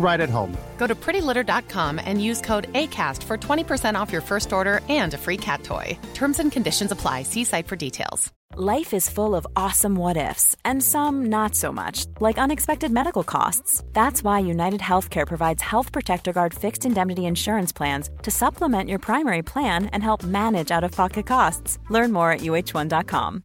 right at home. Go to prettylitter.com and use code ACAST for 20% off your first order and a free cat toy. Terms and conditions apply. See site for details. Life is full of awesome what ifs, and some not so much, like unexpected medical costs. That's why United Healthcare provides Health Protector Guard fixed indemnity insurance plans to supplement your primary plan and help manage out of pocket costs. Learn more at uh1.com.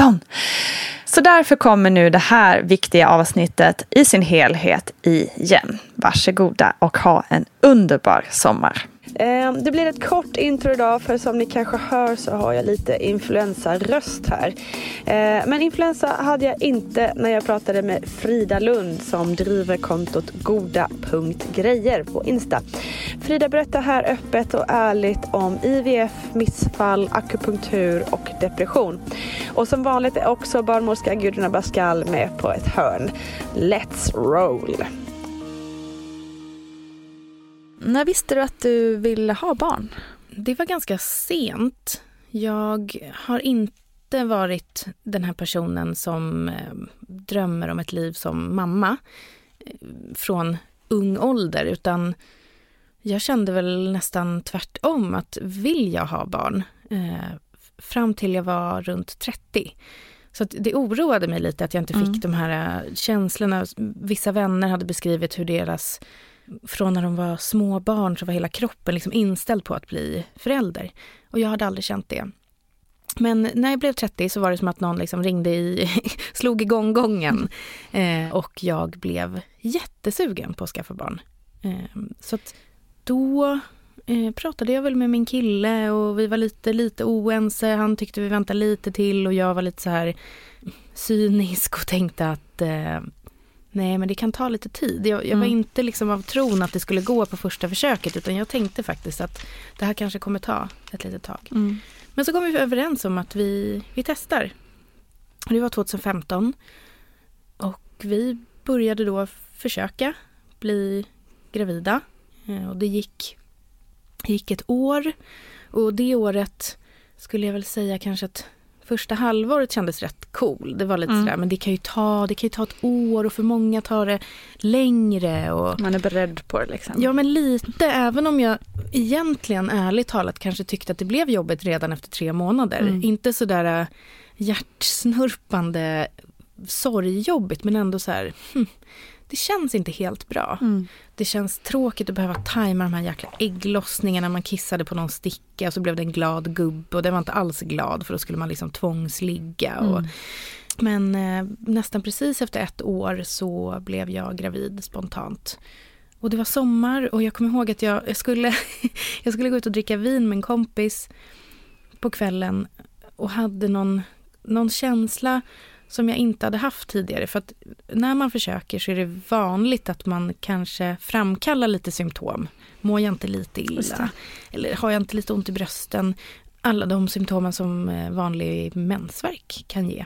Så därför kommer nu det här viktiga avsnittet i sin helhet igen. Varsågoda och ha en underbar sommar. Ehm, det blir ett kort intro idag för som ni kanske hör så har jag lite influensaröst här. Ehm, men influensa hade jag inte när jag pratade med Frida Lund som driver kontot goda.grejer på Insta. Frida berättar här öppet och ärligt om IVF, missfall, akupunktur och depression. Och som vanligt är också barnmorska Gudrun Abascal med på ett hörn. Let's roll! När visste du att du ville ha barn? Det var ganska sent. Jag har inte varit den här personen som eh, drömmer om ett liv som mamma eh, från ung ålder, utan jag kände väl nästan tvärtom att vill jag ha barn? Eh, fram till jag var runt 30. Så det oroade mig lite att jag inte fick mm. de här känslorna. Vissa vänner hade beskrivit hur deras från när de var små barn så var hela kroppen liksom inställd på att bli förälder. Och jag hade aldrig känt det. Men när jag blev 30 så var det som att någon liksom ringde i, slog igång gången. Eh, och jag blev jättesugen på att skaffa barn. Eh, så att då eh, pratade jag väl med min kille och vi var lite, lite oense. Han tyckte vi väntade lite till och jag var lite så här cynisk och tänkte att eh, Nej, men det kan ta lite tid. Jag, jag var mm. inte liksom av tron att det skulle gå på första försöket utan jag tänkte faktiskt att det här kanske kommer ta ett litet tag. Mm. Men så kom vi överens om att vi, vi testar. Det var 2015 och vi började då försöka bli gravida. Eh, och det gick, gick ett år och det året skulle jag väl säga kanske att Första halvåret kändes rätt cool. Det var lite Mm. sådär, men det kan, ju ta, det kan ju ta ett år och för många tar det längre. Och, Man är beredd på det liksom. Ja, men lite. Även om jag egentligen ärligt talat kanske tyckte att det blev jobbigt redan efter tre månader. Mm. Inte sådär äh, hjärtsnurpande sorgjobbigt, men ändå så här, hm, det känns inte helt bra. Mm. Det känns tråkigt att behöva tajma de här jäkla ägglossningarna. Man kissade på någon sticka och så blev det en glad gubbe och den var inte alls glad för då skulle man liksom tvångsligga. Och, Mm. men eh, nästan precis efter ett år så blev jag gravid spontant. Och det var sommar och jag kommer ihåg att jag, jag, skulle, jag skulle gå ut och dricka vin med en kompis på kvällen och hade någon, någon känsla som jag inte hade haft tidigare. För att när man försöker så är det vanligt att man kanske framkallar lite symptom. Mår jag inte lite illa? Eller har jag inte lite ont i brösten? Alla de symptomen som eh, vanlig mensvärk kan ge.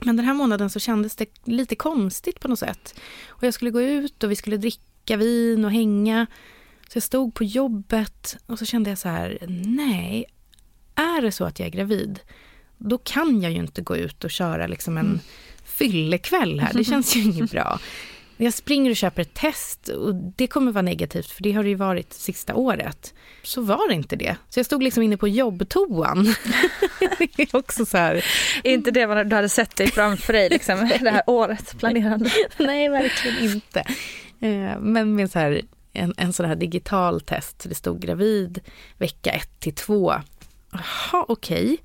Men den här månaden så kändes det lite konstigt på något sätt. Och jag skulle gå ut och vi skulle dricka vin och hänga. Så jag stod på jobbet och så kände jag så här, nej, är det så att jag är gravid, då kan jag ju inte gå ut och köra liksom en fyllekväll här. Det känns ju inget bra. Jag springer och köper ett test och det kommer vara negativt för det har det ju varit sista året. Så var det inte det. Så jag stod liksom inne på jobbtoan. det är också så här, Är inte det vad du hade sett dig framför dig liksom, det här året planerande? Nej, verkligen inte. Eh, Men med så här, en, en sån här digital test, så det stod gravid vecka 1 till 2. Jaha, okej. Ja,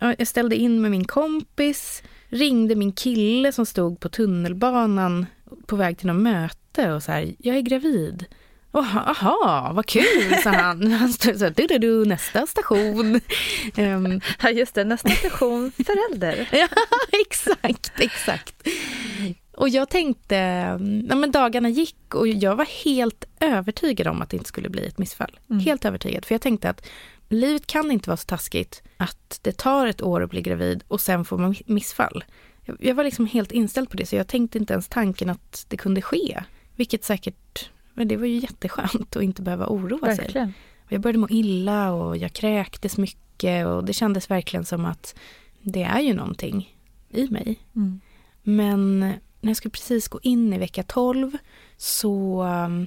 Jag ställde in med min kompis, ringde min kille som stod på tunnelbanan på väg till något möte och så här, jag är gravid. Jaha, vad kul, sa han. Han stod så här, du, du, du, nästa station. Ehm, Ja just det, nästa station, förälder. Ja, exakt, exakt. Och jag tänkte, ja, men dagarna gick och jag var helt övertygad om att det inte skulle bli ett missfall. Mm. Helt övertygad, för jag tänkte att livet kan inte vara så taskigt att det tar ett år att bli gravid och sen får man missfall. Jag- var liksom helt inställd på det, så jag tänkte inte ens tanken att det kunde ske. Vilket säkert, men det var ju jätteskönt att inte behöva oroa sig. Verkligen. Och Jag började må illa och jag kräktes mycket och det kändes verkligen som att det är ju någonting i mig. Mm. Men när jag skulle precis gå in i vecka 12 så um,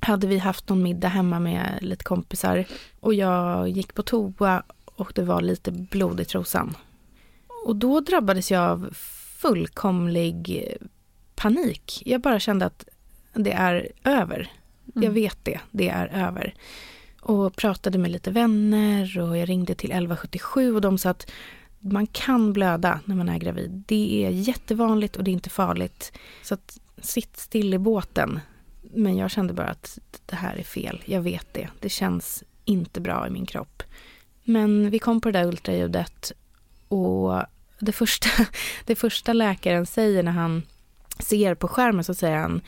hade vi haft någon middag hemma med lite kompisar och jag gick på toa och det var lite blod i trosan. Och då drabbades jag av fullkomlig panik. Jag bara kände att det är över. Jag Mm. vet det, det är över. Och pratade med lite vänner och jag ringde till 1177 och de sa att man kan blöda när man är gravid. Det är jättevanligt och det är inte farligt. Så att sitt still i båten. Men jag kände bara att det här är fel. Jag vet det. Det känns inte bra i min kropp. Men vi kom på det där ultraljudet och det första, det första läkaren säger när han ser på skärmen så säger han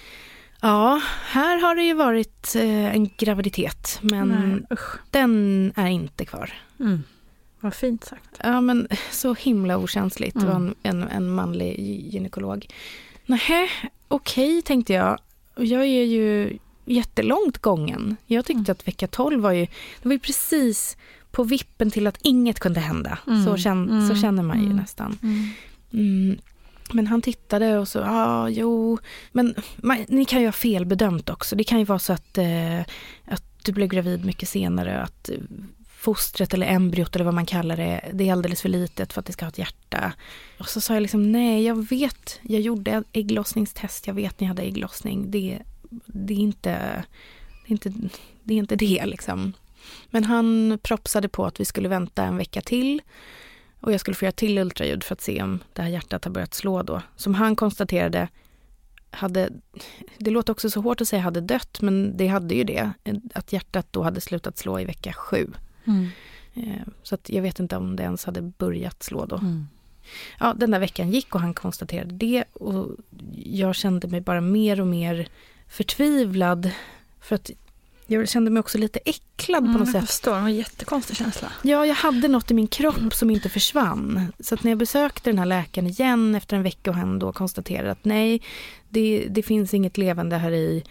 Ja, här har det ju varit eh, en graviditet men Nej, den är inte kvar. Mm. Vad fint sagt. Ja, men så himla okänsligt. Det var en, Mm. en, en manlig gy- gynekolog. Nähä, okej tänkte jag. Och Jag är ju jättelångt gången. Jag tyckte Mm. att vecka 12 var ju, det var ju precis på vippen till att inget kunde hända. Mm. Så, känn, Mm. så känner man ju Mm. nästan. Mm. Men han tittade och så, ja, ah, jo, men man, ni kan ju ha felbedömt också. Det kan ju vara så att, eh, att du blev gravid mycket senare, att eh, fostret eller embryot eller vad man kallar det, det är alldeles för litet för att det ska ha ett hjärta. Och så sa jag liksom, nej, jag vet, jag gjorde ägglossningstest, jag vet ni hade ägglossning. Det, det, är inte, det, är inte, det är inte det liksom. Men han propsade på att vi skulle vänta en vecka till. Och jag skulle få göra till ultraljud för att se om det här hjärtat har börjat slå då. Som han konstaterade hade, det låter också så hårt att säga hade dött, men det hade ju det. Att hjärtat då hade slutat slå i vecka sju. Mm. Eh, Så att jag vet inte om det ens hade börjat slå då. Mm. Ja, den där veckan gick och han konstaterade det och jag kände mig bara mer och mer förtvivlad. För att jag kände mig också lite äcklad på Mm, något jag sätt. förstår, det var en jättekonstig känsla. Ja, jag hade något i min kropp som inte försvann. Så att när jag besökte den här läkaren igen efter en vecka och han då konstaterade att nej, det, det finns inget levande här i.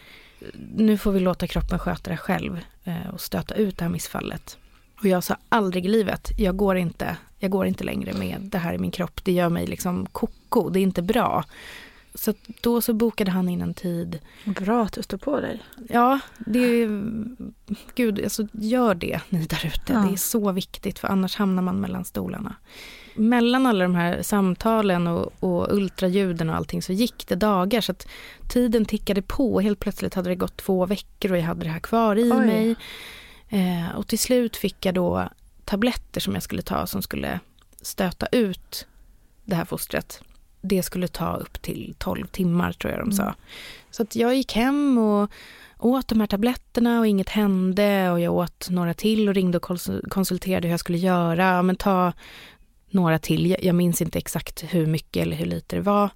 Nu får vi låta kroppen sköta det själv eh, och stöta ut det här missfallet. Och jag sa aldrig i livet, jag går inte, jag går inte längre med det här i min kropp. Det gör mig liksom koko, det är inte bra. Så då så bokade han in en tid. Bra att du står på dig. Ja, det är... Gud, alltså gör det ni där ute. Ja. Det är så viktigt för annars hamnar man mellan stolarna. Mellan alla de här samtalen och, och ultraljuden och allting så gick det dagar så att tiden tickade på. Helt plötsligt hade det gått två veckor och jag hade det här kvar i Oj. mig. Eh, och till slut fick jag då tabletter som jag skulle ta som skulle stöta ut det här fostret det skulle ta upp till 12 timmar tror jag de sa. Mm. Så att jag gick hem och åt de här tabletterna och inget hände och jag åt några till och ringde och konsulterade hur jag skulle göra. Men ta några till, jag minns inte exakt hur mycket eller hur lite det var.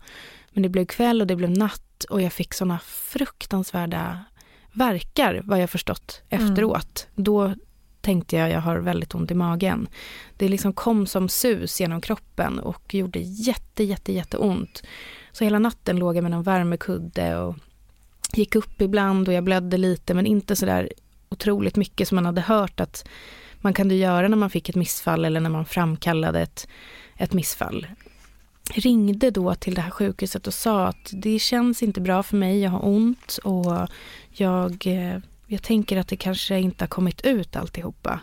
Men det blev kväll och det blev natt och jag fick såna fruktansvärda verkar vad jag förstått mm. efteråt. Mm. Då tänkte jag, jag har väldigt ont i magen. Det liksom kom som sus genom kroppen och gjorde jätte, jätte, jätteont. Så hela natten låg jag med någon värmekudde och gick upp ibland och jag blödde lite men inte sådär otroligt mycket som man hade hört att man kunde göra när man fick ett missfall eller när man framkallade ett, ett missfall. Ringde då till det här sjukhuset och sa att det känns inte bra för mig, jag har ont och jag eh, jag tänker att det kanske inte har kommit ut alltihopa.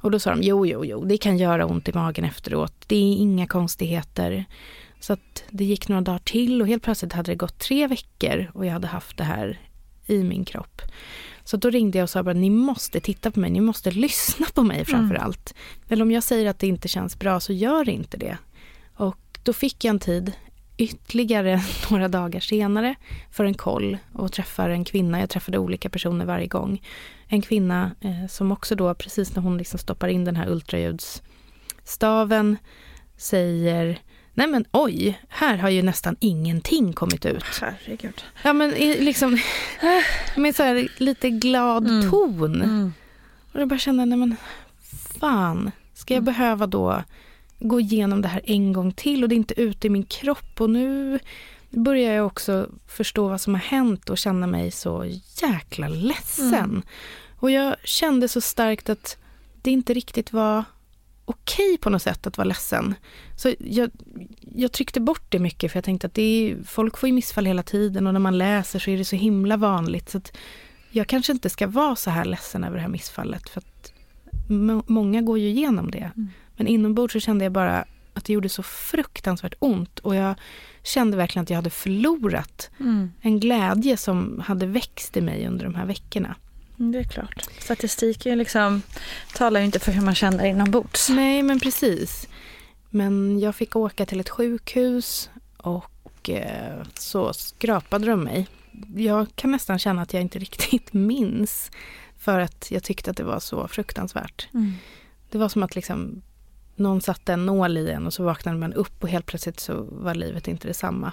Och då sa de, jo, jo, jo, det kan göra ont i magen efteråt. Det är inga konstigheter. Så att det gick några dagar till och helt plötsligt hade det gått tre veckor och jag hade haft det här i min kropp. Så då ringde jag och sa bara, ni måste titta på mig, ni måste lyssna på mig framför mm. allt. Eller om jag säger att det inte känns bra så gör inte det. Och då fick jag en tid ytterligare några dagar senare för en koll och träffar en kvinna. Jag träffade olika personer varje gång. En kvinna eh, som också då precis när hon liksom stoppar in den här ultraljudsstaven säger Nej men oj, här har ju nästan ingenting kommit ut. Herregud. Ja men liksom med så här lite glad mm. ton. Mm. Och jag bara kände, nej men fan, ska jag mm. behöva då gå igenom det här en gång till och det är inte ute i min kropp. Och nu börjar jag också förstå vad som har hänt och känna mig så jäkla ledsen. Mm. Och jag kände så starkt att det inte riktigt var okej på något sätt att vara ledsen. Så jag, jag tryckte bort det mycket för jag tänkte att det är, folk får ju missfall hela tiden och när man läser så är det så himla vanligt. Så att jag kanske inte ska vara så här ledsen över det här missfallet för att många går ju igenom det. Mm. Men inombords så kände jag bara att det gjorde så fruktansvärt ont och jag kände verkligen att jag hade förlorat mm. en glädje som hade växt i mig under de här veckorna. Mm, det är klart. Statistiken liksom talar ju inte för hur man känner inombords. Nej, men precis. Men jag fick åka till ett sjukhus och eh, så skrapade de mig. Jag kan nästan känna att jag inte riktigt minns för att jag tyckte att det var så fruktansvärt. Mm. Det var som att liksom någon satte en nål i en och så vaknade man upp och helt plötsligt så var livet inte detsamma.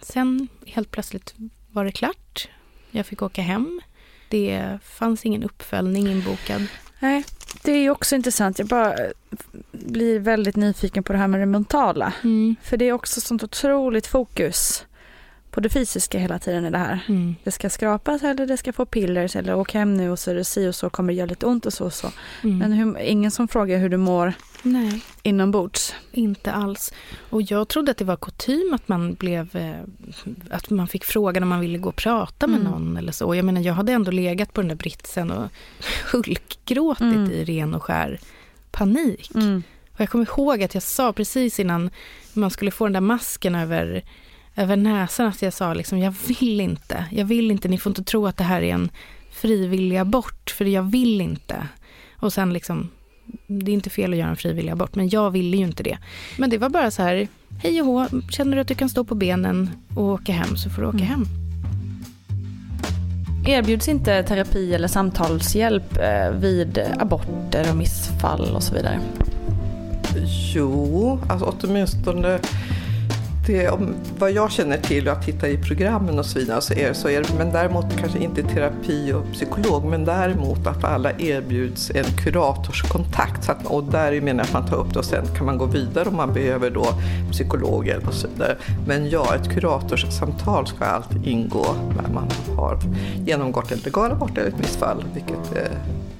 Sen helt plötsligt var det klart. Jag fick åka hem. Det fanns ingen uppföljning inbokad. Nej, det är också intressant. Jag bara blir väldigt nyfiken på det här med det mentala. Mm. För det är också sånt otroligt fokus på det fysiska hela tiden i det här. Mm. Det ska skrapas eller det ska få pillers eller åka hem nu och så är det si och så kommer det göra lite ont och så och så. Mm. Men hur, ingen som frågar hur du mår Nej. inombords. Inte alls. Och jag trodde att det var kutym att man blev, eh, att man fick fråga när man ville gå och prata med mm. någon eller så. Jag menar jag hade ändå legat på den där britsen och hulkgråtit mm. i ren och skär panik. Mm. Och jag kommer ihåg att jag sa precis innan man skulle få den där masken över över näsan att jag sa liksom, jag vill inte, jag vill inte, ni får inte tro att det här är en frivillig abort, för jag vill inte. Och sen liksom, det är inte fel att göra en frivillig abort, men jag ville ju inte det. Men det var bara så här, hej och hå, känner du att du kan stå på benen och åka hem så får du åka mm. hem. Erbjuds inte terapi eller samtalshjälp eh, vid aborter och missfall och så vidare? Jo, alltså åtminstone det, om, vad jag känner till och att titta i programmen och så vidare så är det så. Är men däremot kanske inte terapi och psykolog, men däremot att alla erbjuds en kuratorskontakt. Så att, och där menar jag att man tar upp det och sen kan man gå vidare om man behöver då psykologer och så vidare. Men ja, ett kuratorssamtal ska alltid ingå när man har genomgått en legal abort eller ett missfall, vilket eh,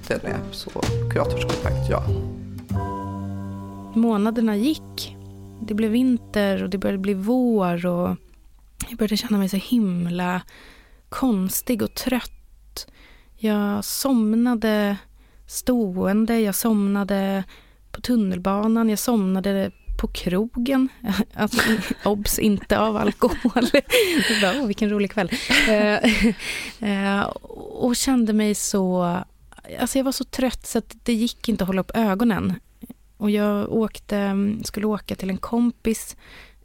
den är. Så kuratorskontakt, ja. Månaderna gick det blev vinter och det började bli vår och jag började känna mig så himla konstig och trött. Jag somnade stående, jag somnade på tunnelbanan, jag somnade på krogen. Alltså, obs, inte av alkohol. bara, oh, vilken rolig kväll. Eh, eh, och kände mig så... Alltså jag var så trött så att det gick inte att hålla upp ögonen. Och jag åkte, skulle åka till en kompis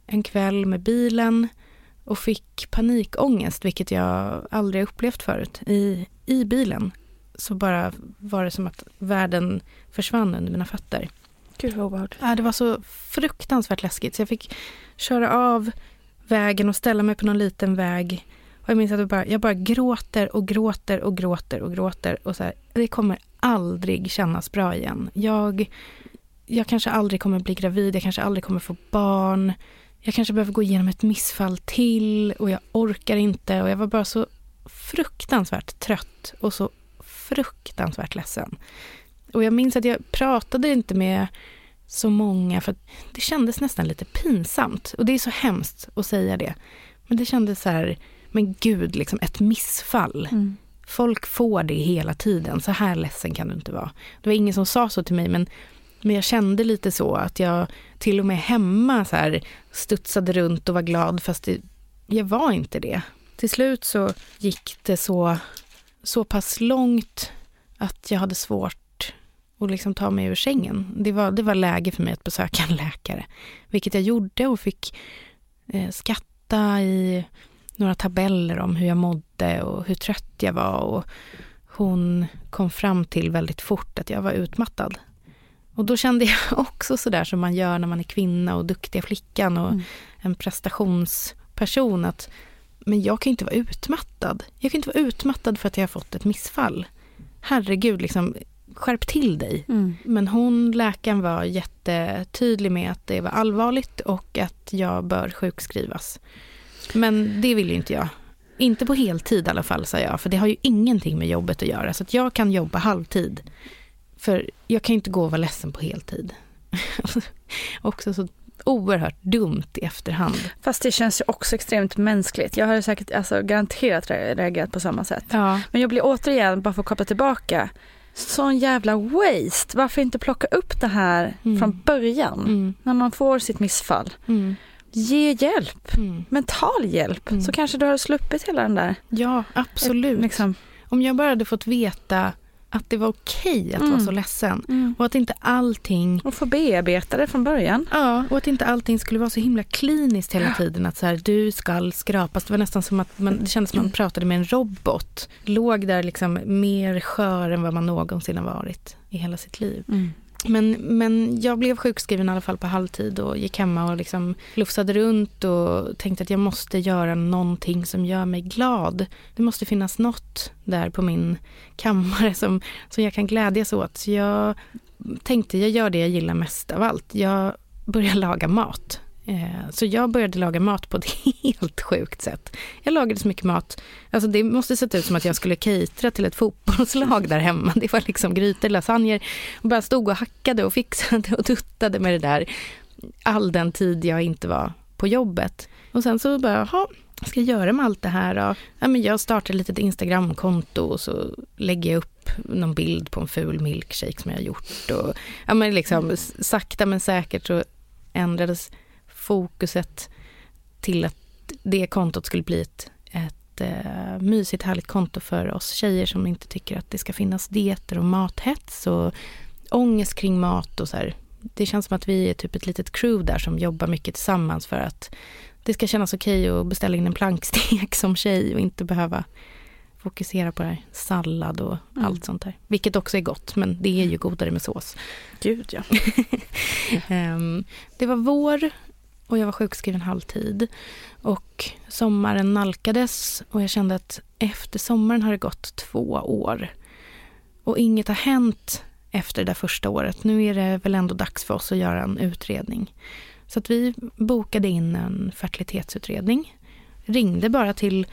en kväll med bilen och fick panikångest, vilket jag aldrig upplevt förut. I, I bilen så bara var det som att världen försvann under mina fötter. Gud vad obehagligt. Ja, det var så fruktansvärt läskigt så jag fick köra av vägen och ställa mig på någon liten väg. Och jag minns att jag bara, jag bara gråter och gråter och gråter och gråter. Och så här, det kommer aldrig kännas bra igen. Jag jag kanske aldrig kommer bli gravid, jag kanske aldrig kommer få barn. Jag kanske behöver gå igenom ett missfall till och jag orkar inte. Och jag var bara så fruktansvärt trött och så fruktansvärt ledsen. Och jag minns att jag pratade inte med så många för det kändes nästan lite pinsamt. Och det är så hemskt att säga det. Men det kändes så här, men gud, liksom ett missfall. Mm. Folk får det hela tiden, så här ledsen kan du inte vara. Det var ingen som sa så till mig, men men jag kände lite så att jag till och med hemma så här studsade runt och var glad fast det, jag var inte det. Till slut så gick det så, så pass långt att jag hade svårt att liksom ta mig ur sängen. Det var, det var läge för mig att besöka en läkare, vilket jag gjorde och fick eh, skatta i några tabeller om hur jag mådde och hur trött jag var. Och hon kom fram till väldigt fort att jag var utmattad. Och då kände jag också sådär som man gör när man är kvinna och duktiga flickan och mm. en prestationsperson att men jag kan inte vara utmattad. Jag kan inte vara utmattad för att jag har fått ett missfall. Herregud, liksom, skärp till dig. Mm. Men hon, läkaren, var jättetydlig med att det var allvarligt och att jag bör sjukskrivas. Men det vill ju inte jag. Inte på heltid i alla fall, sa jag, för det har ju ingenting med jobbet att göra. Så att jag kan jobba halvtid. För jag kan inte gå och vara ledsen på heltid. också så oerhört dumt i efterhand. Fast det känns ju också extremt mänskligt. Jag hade säkert alltså, garanterat reagerat på samma sätt. Ja. Men jag blir återigen, bara för att koppla tillbaka, sån jävla waste. Varför inte plocka upp det här mm. från början? Mm. När man får sitt missfall. Mm. Ge hjälp, mm. mental hjälp, mm. så kanske du har sluppit hela den där. Ja, absolut. Liksom. Om jag bara hade fått veta att det var okej okay att mm. vara så ledsen. Mm. Och att inte allting... Och få bearbeta det från början. Ja, och att inte allting skulle vara så himla kliniskt hela tiden. Att så här, du ska skrapas. Det var nästan som att man, det kändes som att man pratade med en robot. Låg där liksom mer skör än vad man någonsin har varit i hela sitt liv. Mm. Men, men jag blev sjukskriven i alla fall på halvtid och gick hemma och liksom lufsade runt och tänkte att jag måste göra någonting som gör mig glad. Det måste finnas något där på min kammare som, som jag kan glädjas åt. Så jag tänkte jag gör det jag gillar mest av allt. Jag börjar laga mat. Eh, så jag började laga mat på ett helt sjukt sätt. Jag lagade så mycket mat. Alltså det måste sett ut som att jag skulle catera till ett fotbollslag där hemma. Det var liksom grytor, lasagner. Och bara stod och hackade och fixade och tuttade med det där. All den tid jag inte var på jobbet. Och sen så bara, jaha, vad ska jag göra med allt det här då? Ja, men jag startar ett litet Instagramkonto och så lägger jag upp någon bild på en ful milkshake som jag har gjort. Och, ja, men liksom, sakta men säkert så ändrades fokuset till att det kontot skulle bli ett, ett uh, mysigt, härligt konto för oss tjejer som inte tycker att det ska finnas dieter och mathets och ångest kring mat och så här. Det känns som att vi är typ ett litet crew där som jobbar mycket tillsammans för att det ska kännas okej okay att beställa in en plankstek som tjej och inte behöva fokusera på det här, sallad och mm. allt sånt där. Vilket också är gott, men det är ju godare med sås. Gud ja. um, det var vår och jag var sjukskriven halvtid. Och sommaren nalkades och jag kände att efter sommaren har det gått två år. Och inget har hänt efter det där första året. Nu är det väl ändå dags för oss att göra en utredning. Så att vi bokade in en fertilitetsutredning. Ringde bara till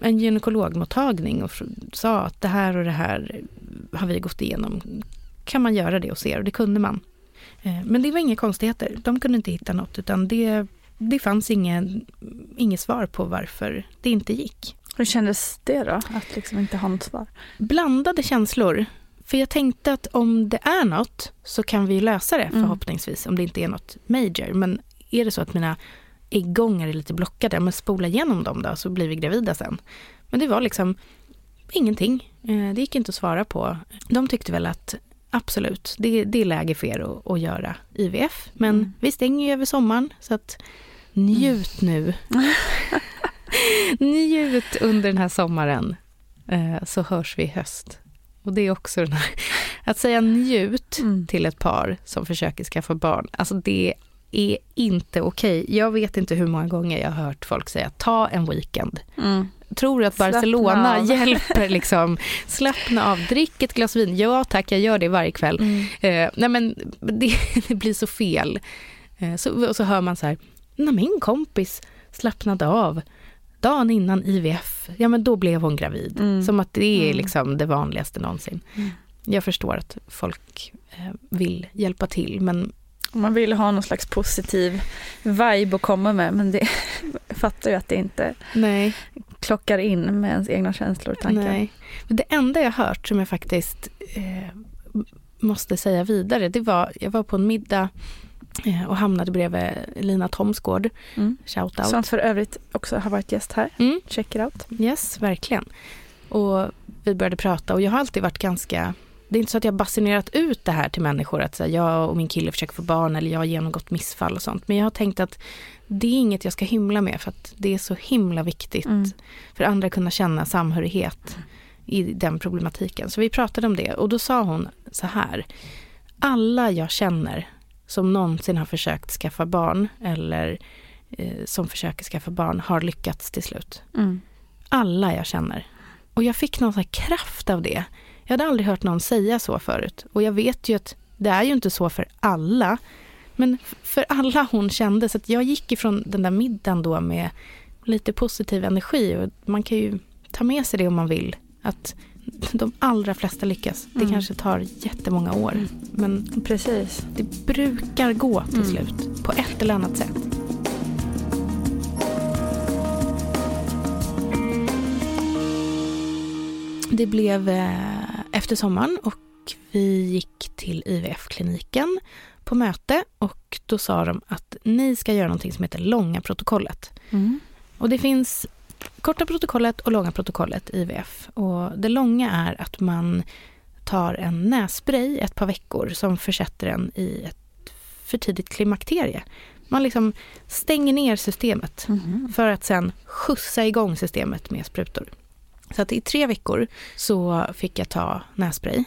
en gynekologmottagning och sa att det här och det här har vi gått igenom. Kan man göra det och se? Och det kunde man. Eh, men det var inga konstigheter. De kunde inte hitta något utan det, det fanns ingen, inget svar på varför det inte gick. Hur kändes det då, att liksom inte ha något svar? Blandade känslor. För jag tänkte att om det är något så kan vi lösa det mm. förhoppningsvis, om det inte är något major. Men är det så att mina äggångar är lite blockade, men spola igenom dem då så blir vi gravida sen. Men det var liksom ingenting. Eh, det gick inte att svara på. De tyckte väl att absolut, det, det är läge för er att, att göra IVF. Men mm. vi stänger ju över sommaren så att njut mm. nu. njut under den här sommaren eh, så hörs vi i höst. Och det är också den här, att säga njut mm. till ett par som försöker skaffa barn, alltså det är inte okej. Okay. Jag vet inte hur många gånger jag har hört folk säga ta en weekend. Mm. Tror du att Barcelona hjälper liksom? Slappna av, drick ett glas vin. Ja tack, jag gör det varje kväll. Mm. Eh, nej men det, det, blir så fel. Eh, så, och så hör man så här, när min kompis slappnade av dagen innan IVF, ja men då blev hon gravid. Mm. Som att det är mm. liksom det vanligaste någonsin. Mm. Jag förstår att folk eh, vill hjälpa till men man vill ha någon slags positiv vibe att komma med men det jag fattar ju att det inte Nej. Klockar in med ens egna känslor och tankar. Nej. Det enda jag hört som jag faktiskt eh, måste säga vidare, det var, jag var på en middag eh, och hamnade bredvid Lina Thomsgård. Mm. Shoutout. Som för övrigt också har varit gäst här. Mm. Check it out. Yes, verkligen. Och vi började prata och jag har alltid varit ganska det är inte så att jag basunerat ut det här till människor att så jag och min kille försöker få barn eller jag har genomgått missfall och sånt. Men jag har tänkt att det är inget jag ska hymla med för att det är så himla viktigt mm. för andra att kunna känna samhörighet i den problematiken. Så vi pratade om det och då sa hon så här. Alla jag känner som någonsin har försökt skaffa barn eller eh, som försöker skaffa barn har lyckats till slut. Mm. Alla jag känner. Och jag fick någon kraft av det. Jag hade aldrig hört någon säga så förut. Och jag vet ju att det är ju inte så för alla. Men för alla hon kände. Så att jag gick ifrån den där middagen då med lite positiv energi. Och man kan ju ta med sig det om man vill. Att de allra flesta lyckas. Det mm. kanske tar jättemånga år. Mm. Men Precis. det brukar gå till mm. slut. På ett eller annat sätt. Det blev eh, efter sommaren och vi gick till IVF-kliniken på möte och då sa de att ni ska göra någonting som heter långa protokollet. Mm. Och det finns korta protokollet och långa protokollet IVF. Och det långa är att man tar en nässpray ett par veckor som försätter en i ett för tidigt klimakterie. Man liksom stänger ner systemet mm. för att sen skjutsa igång systemet med sprutor. Så att i tre veckor så fick jag ta nässpray.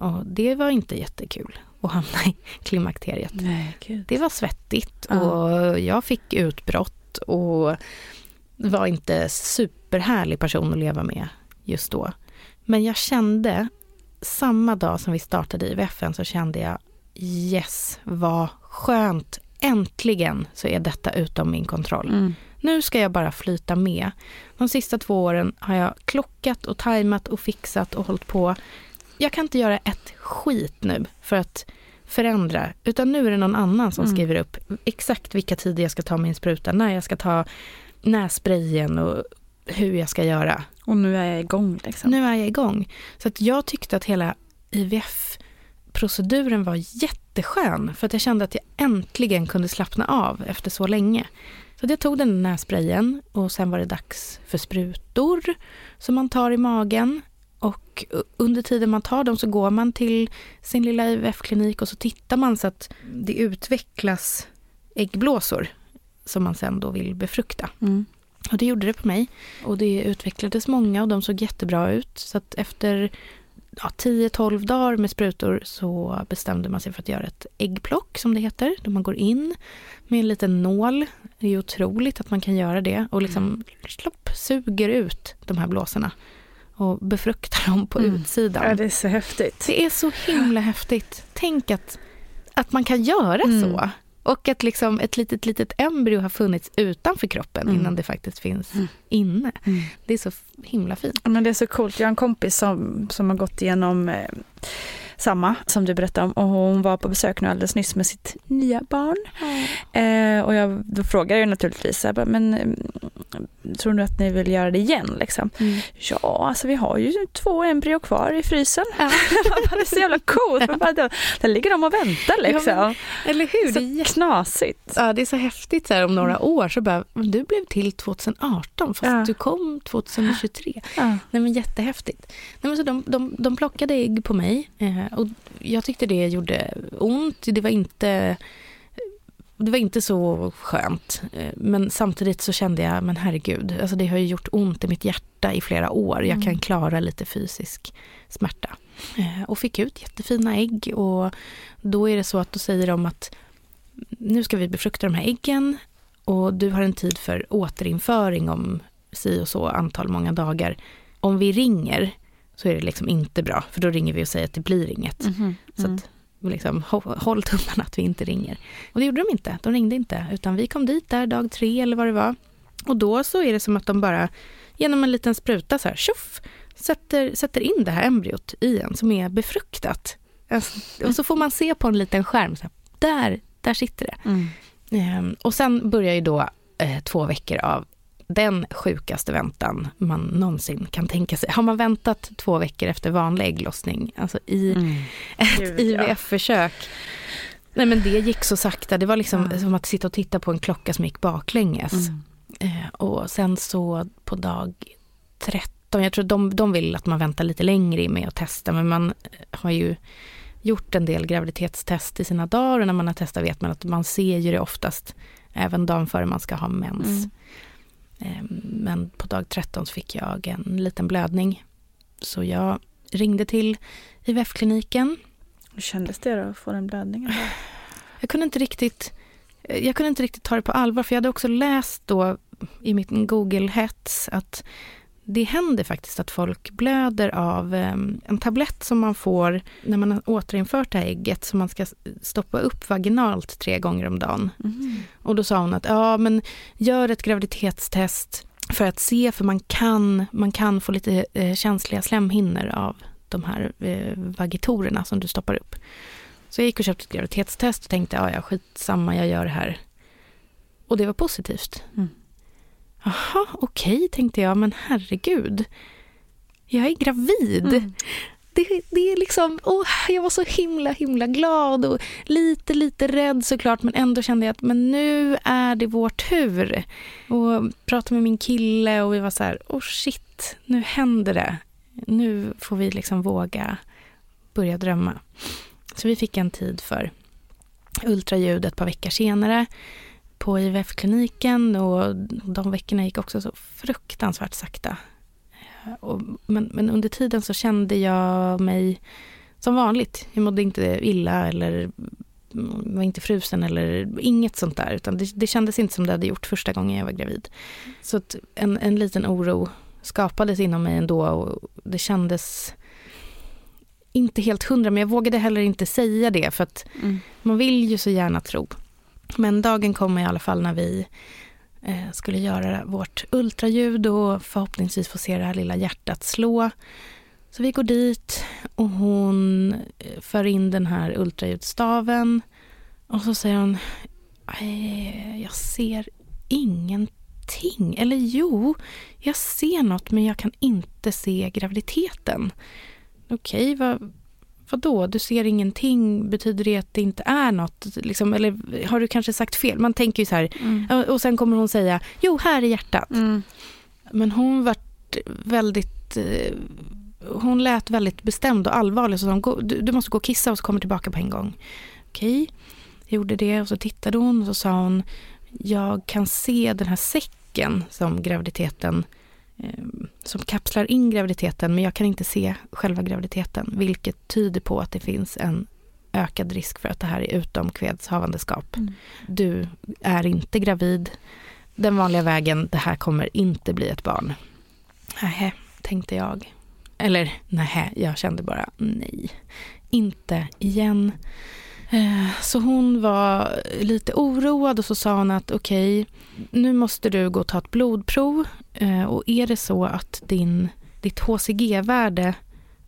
Och det var inte jättekul att hamna i klimakteriet. Nej, det var svettigt och jag fick utbrott och var inte superhärlig person att leva med just då. Men jag kände, samma dag som vi startade IVFen så kände jag yes, vad skönt, äntligen så är detta utom min kontroll. Mm. Nu ska jag bara flyta med. De sista två åren har jag klockat och tajmat och fixat och hållit på. Jag kan inte göra ett skit nu för att förändra, utan nu är det någon annan som mm. skriver upp exakt vilka tider jag ska ta min spruta, när jag ska ta nässprayen och hur jag ska göra. Och nu är jag igång. Liksom. Nu är jag igång. Så att jag tyckte att hela IVF-proceduren var jätteskön, för att jag kände att jag äntligen kunde slappna av efter så länge. Så jag tog den nässprayen och sen var det dags för sprutor som man tar i magen. Och under tiden man tar dem så går man till sin lilla IVF-klinik och så tittar man så att det utvecklas äggblåsor som man sen då vill befrukta. Mm. Och det gjorde det på mig. Och det utvecklades många och de såg jättebra ut. Så att efter ja, 10-12 dagar med sprutor så bestämde man sig för att göra ett äggplock som det heter. Då man går in med en liten nål. Det är otroligt att man kan göra det och liksom mm. slopp, suger ut de här blåsorna och befruktar dem på mm. utsidan. Ja, det är så häftigt. Det är så himla häftigt. Tänk att, att man kan göra mm. så. Och att liksom ett litet, litet embryo har funnits utanför kroppen mm. innan det faktiskt finns mm. inne. Mm. Det är så himla fint. Men det är så coolt. Jag har en kompis som, som har gått igenom eh, samma som du berättade om och hon var på besök nu alldeles nyss med sitt nya barn. Mm. Eh, och jag, då frågade jag naturligtvis, jag bara, men mm, tror du att ni vill göra det igen? Liksom? Mm. Ja, alltså vi har ju två embryo kvar i frysen. Ja. det är så jävla coolt. Bara, där, där ligger de och väntar liksom. Ja, men, eller hur? Så det är knasigt. Ja, det är så häftigt så här, om några mm. år så bara, du blev till 2018 fast ja. du kom 2023. Ja. Nej men jättehäftigt. Nej, men så de, de, de plockade ägg på mig eh, och jag tyckte det gjorde ont. Det var inte det var inte så skönt. Eh, men samtidigt så kände jag, men herregud, alltså det har ju gjort ont i mitt hjärta i flera år. Jag kan mm. klara lite fysisk smärta. Eh, och fick ut jättefina ägg och då är det så att då säger de att nu ska vi befrukta de här äggen och du har en tid för återinföring om si och så antal många dagar. Om vi ringer så är det liksom inte bra, för då ringer vi och säger att det blir inget. Mm -hmm. Så att liksom, håll tummarna att vi inte ringer. Och det gjorde de inte, de ringde inte, utan vi kom dit där dag tre eller vad det var. Och då så är det som att de bara genom en liten spruta så här, tjoff, sätter, sätter in det här embryot i en som är befruktat. Alltså, och så får man se på en liten skärm, så här, där, där sitter det. Mm. Ehm, och sen börjar ju då eh, två veckor av den sjukaste väntan man någonsin kan tänka sig. Har man väntat två veckor efter vanlig ägglossning, alltså i mm. ett IVF-försök, nej men det gick så sakta. Det var liksom mm. som att sitta och titta på en klocka som gick baklänges. Mm. Eh, och sen så på dag 13, jag tror de, de vill att man väntar lite längre med att testa, men man har ju gjort en del graviditetstest i sina dagar och när man har testat vet man att man ser ju det oftast även dagen före man ska ha mens. Mm. Ehm, men på dag 13 fick jag en liten blödning. Så jag ringde till IVF-kliniken. Hur kändes det då att få den blödningen? Jag kunde inte riktigt jag kunde inte riktigt ta det på allvar för jag hade också läst då i mitt Google-hets att det händer faktiskt att folk blöder av ehm, en tablett som man får när man har återinfört det här ägget som man ska stoppa upp vaginalt tre gånger om dagen. Mm. Och då sa hon att ja, men gör ett graviditetstest för att se, för man kan, man kan få lite eh, känsliga slemhinnor av de här eh, vagitorerna som du stoppar upp. Så jag gick och köpte ett graviditetstest och tänkte, ja, ja skitsamma, jag gör det här. Och det var positivt. Mm. Jaha, okej, okay, tänkte jag, men herregud. Jag är gravid. Mm. Det, det, är liksom, åh, jag var så himla, himla glad och lite, lite rädd såklart, men ändå kände jag att men nu är det vår tur. Och pratade med min kille och vi var så här, oh shit, nu händer det. Nu får vi liksom våga börja drömma. Så vi fick en tid för ultraljud ett par veckor senare på IVF-kliniken och de veckorna gick också så fruktansvärt sakta. Och, men, men, under tiden så kände jag mig som vanligt. Jag mådde inte illa eller var inte frusen eller inget sånt där. Utan det, det kändes inte som det hade gjort första gången jag var gravid. Så en, en liten oro skapades inom mig ändå och det kändes inte helt hundra, men jag vågade heller inte säga det för att mm. man vill ju så gärna tro. Men dagen kom i alla fall när vi eh, skulle göra vårt ultraljud och förhoppningsvis få se det här lilla hjärtat slå. Så vi går dit och hon eh, för in den här ultraljudsstaven och så säger hon eh, jag ser ingenting. Eller jo, jag ser något men jag kan inte se graviditeten. Okej, vad, Vadå, du ser ingenting, betyder det att det inte är något? Liksom, eller har du kanske sagt fel? Man tänker ju så här, mm. och sen kommer hon säga, jo här är hjärtat. Mm. Men hon vart väldigt, eh, hon lät väldigt bestämd och allvarlig. Så sa du, du måste gå och kissa och så kommer tillbaka på en gång. Okej, jag gjorde det och så tittade hon och så sa hon, jag kan se den här säcken som graviditeten som kapslar in graviditeten men jag kan inte se själva graviditeten vilket tyder på att det finns en ökad risk för att det här är utomkvedshavandeskap. Mm. Du är inte gravid. Den vanliga vägen, det här kommer inte bli ett barn. Nähä, tänkte jag. Eller nähä, jag kände bara nej. Inte igen. Eh, så hon var lite oroad och så sa hon att okej, okay, nu måste du gå och ta ett blodprov och är det så att din, ditt HCG-värde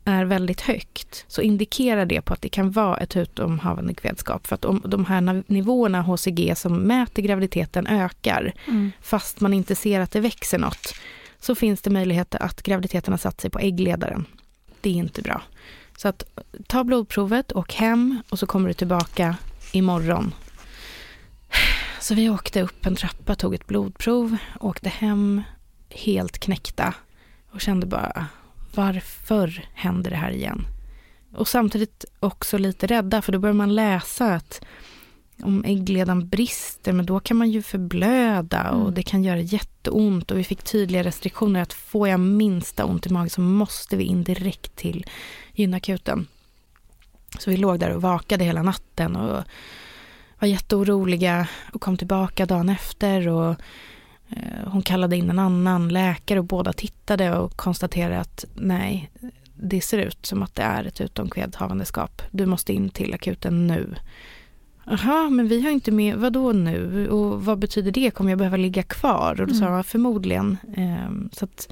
är väldigt högt så indikerar det på att det kan vara ett utomhavande kvädskap. För att om de här nivåerna HCG som mäter graviditeten ökar mm. fast man inte ser att det växer något så finns det möjligheter att graviditeten har satt sig på äggledaren. Det är inte bra. Så att ta blodprovet, och hem och så kommer du tillbaka imorgon. Så vi åkte upp en trappa, tog ett blodprov, åkte hem helt knäckta och kände bara varför händer det här igen? Och samtidigt också lite rädda för då börjar man läsa att om äggledan brister, men då kan man ju förblöda och mm. det kan göra jätteont och vi fick tydliga restriktioner att får jag minsta ont i magen så måste vi in direkt till gynakuten. Så vi låg där och vakade hela natten och var jätteoroliga och kom tillbaka dagen efter och hon kallade in en annan läkare och båda tittade och konstaterade att nej, det ser ut som att det är ett utomkvedhavandeskap. Du måste in till akuten nu. Jaha, men vi har inte med, vad då nu? Och vad betyder det? Kommer jag behöva ligga kvar? Och då sa mm. jag förmodligen. Eh, så att,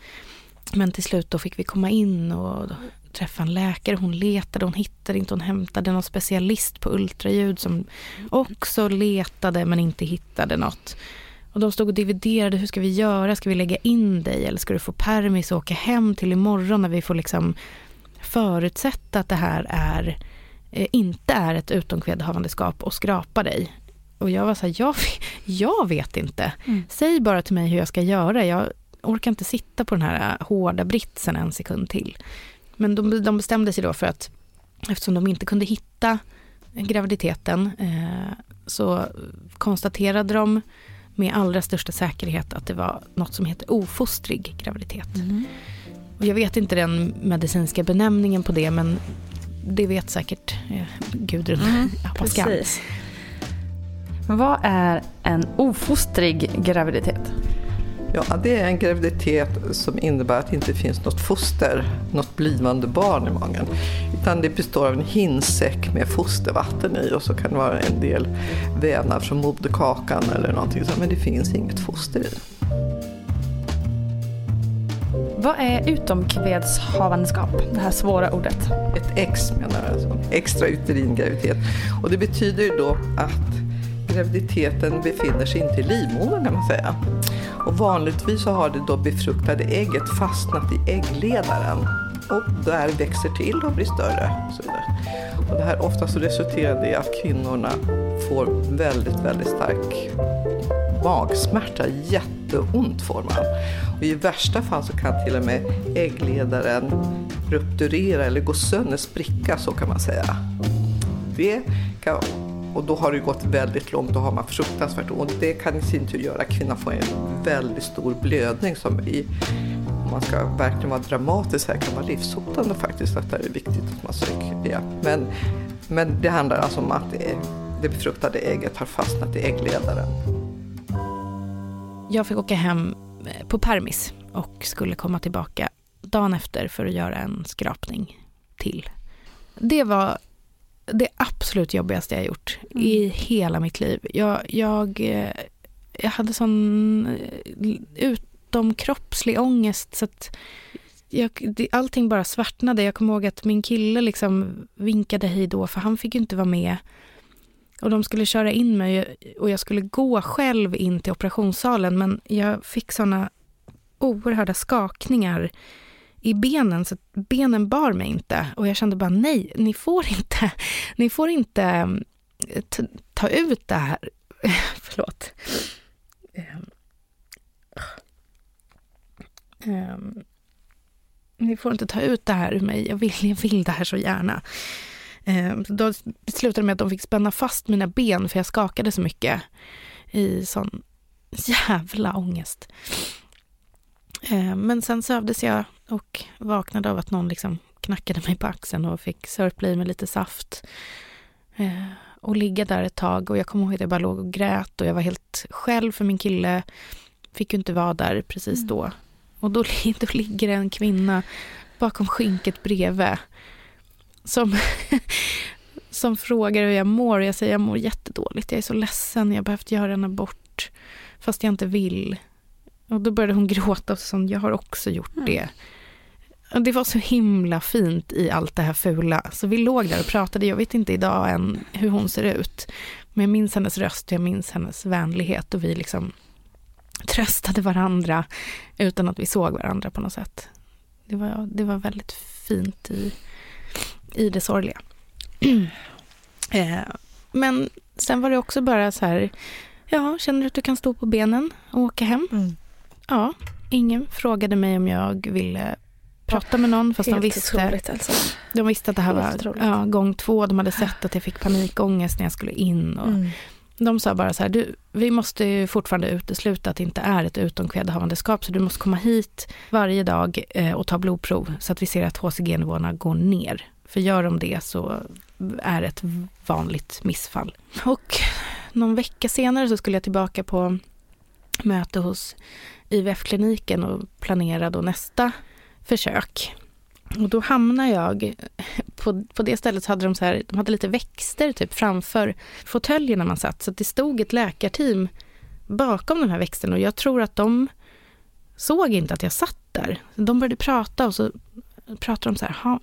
men till slut då fick vi komma in och träffa en läkare. Hon letade, hon hittade inte, hon hämtade någon specialist på ultraljud som också letade men inte hittade något. Och de stod och dividerade, hur ska vi göra? Ska vi lägga in dig eller ska du få permis och åka hem till imorgon när vi får liksom förutsätta att det här är Eh, inte är ett utomkvedhavandeskap och skrapa dig. Och jag var så här, jag, jag vet inte. Mm. Säg bara till mig hur jag ska göra. Jag orkar inte sitta på den här hårda britsen en sekund till. Men de, de bestämde sig då för att eftersom de inte kunde hitta graviditeten eh, så konstaterade de med allra största säkerhet att det var något som heter ofostrig graviditet. Mm. Och jag vet inte den medicinska benämningen på det men det vet säkert eh, Gudrun mm, Pascal. Precis. Vad är en ofostrig graviditet? Ja, det är en graviditet som innebär att det inte finns något foster, något blivande barn i magen. Utan det består av en hinsäck med fostervatten i och så kan det vara en del vävnad från moderkakan eller någonting sånt, men det finns inget foster i. Vad är utomkvedshavandeskap? Det här svåra ordet. Ett ex menar jag, alltså. extrauterin graviditet. Och det betyder ju då att graviditeten befinner sig inte i livmodern kan man säga. Och vanligtvis så har det då befruktade ägget fastnat i äggledaren och där växer till och blir större. Och det här ofta så resulterar i att kvinnorna får väldigt, väldigt stark magsmärta, jätteont får man. Och I värsta fall så kan till och med äggledaren rupturera eller gå sönder, spricka så kan man säga. Det kan, och då har det gått väldigt långt, då har man fruktansvärt ont. Det kan i sin tur göra att kvinnan får en väldigt stor blödning som i, om man ska verkligen vara dramatisk här kan vara livshotande faktiskt. Det är viktigt att man söker hjälp. Men, men det handlar alltså om att det, det befruktade ägget har fastnat i äggledaren. Jag fick åka hem eh, på permis och skulle komma tillbaka dagen efter för att göra en skrapning till. Det var det absolut jobbigaste jag gjort mm. i hela mitt liv. Jag, jag, eh, jag hade sån eh, utomkroppslig ångest så att jag, allting bara svartnade. Jag kommer ihåg att min kille liksom vinkade hej då för han fick ju inte vara med och de skulle köra in mig och jag skulle gå själv in till operationssalen men jag fick såna oerhörda skakningar i benen så benen bar mig inte och jag kände bara nej, ni får inte, ni får inte mm, ta ut det här. Förlåt. Um, ni får inte ta ut det här ur mig, jag vill, jag vill det här så gärna. Ehm, då slutade det med att de fick spänna fast mina ben för jag skakade så mycket i sån jävla ångest. Men sen sövdes jag och vaknade av att någon liksom knackade mig på axeln och fick sörpla i mig lite saft. Eh, och ligga där ett tag och jag kommer ihåg att jag bara låg och grät och jag var helt själv för min kille fick ju inte vara där precis mm. då. Och då, då ligger en kvinna bakom skynket bredvid som, som frågar hur jag mår. Jag säger jag mår jättedåligt, jag är så ledsen, jag har behövt göra en abort fast jag inte vill. Och då började hon gråta och sa jag har också gjort mm. det. Och det var så himla fint i allt det här fula. Så vi låg där och pratade, jag vet inte idag än hur hon ser ut. Men jag minns hennes röst, jag minns hennes vänlighet och vi liksom tröstade varandra utan att vi såg varandra på något sätt. Det var, det var väldigt fint i, i det sorgliga. eh, men sen var det också bara så här, ja, känner du att du kan stå på benen och åka hem? Mm. Ja, ingen frågade mig om jag ville prata med någon fast de visste, alltså. de visste att det här var ja, gång två. De hade sett att jag fick panikångest när jag skulle in. Och mm. De sa bara så här, du, vi måste fortfarande utesluta att det inte är ett utomskede havandeskap så du måste komma hit varje dag eh, och ta blodprov så att vi ser att HCG-nivåerna går ner. För gör de det så är det ett vanligt missfall. Och någon vecka senare så skulle jag tillbaka på möte hos IVF-kliniken och planera då nästa försök. Och då hamnar jag, på, på det stället så hade de så här, de hade lite växter typ framför fåtöljerna man satt. Så det stod ett läkarteam bakom de här växterna och jag tror att de såg inte att jag satt där. De började prata och så pratade de så här,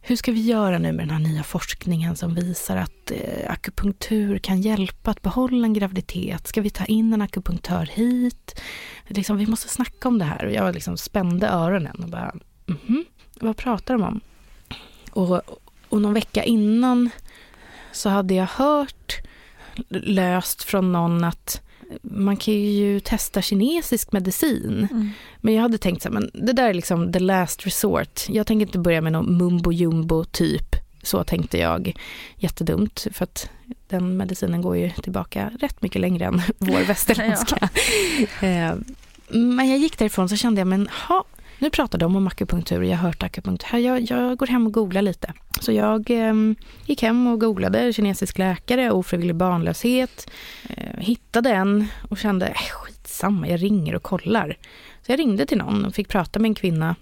hur ska vi göra nu med den här nya forskningen som visar att eh, akupunktur kan hjälpa att behålla en graviditet? Ska vi ta in en akupunktör hit? Liksom, vi måste snacka om det här. Och jag liksom spände öronen och bara, mm -hmm, vad pratar de om? Och, och någon vecka innan så hade jag hört löst från någon att man kan ju testa kinesisk medicin. Mm. Men jag hade tänkt så här, men det där är liksom the last resort. Jag tänker inte börja med någon mumbo jumbo typ. Så tänkte jag. Jättedumt, för att den medicinen går ju tillbaka rätt mycket längre än vår västerländska. ja. Eh, men jag gick därifrån så kände jag, men ha, nu pratar de om akupunktur, jag har hört akupunktur. Jag, jag går hem och googlar lite. Så jag eh, gick hem och googlade kinesisk läkare, ofrivillig barnlöshet. Eh, hittade en och kände, äh, skitsamma, jag ringer och kollar. Så jag ringde till någon och fick prata med en kvinna.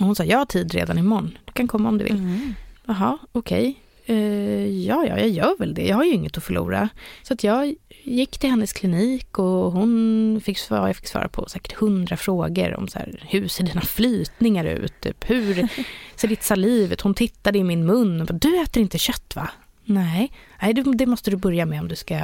Och hon sa, jag har tid redan imorgon, du kan komma om du vill. Mm. Jaha, okej. Okay. Uh, ja, ja, jag gör väl det. Jag har ju inget att förlora. Så att jag gick till hennes klinik och hon fick svara, jag fick svara på säkert hundra frågor om så här, hur ser dina flytningar ut? Typ, hur ser ditt saliv ut? Hon tittade i min mun och bara, du äter inte kött va? Nej, Nej det, måste du börja med om du ska,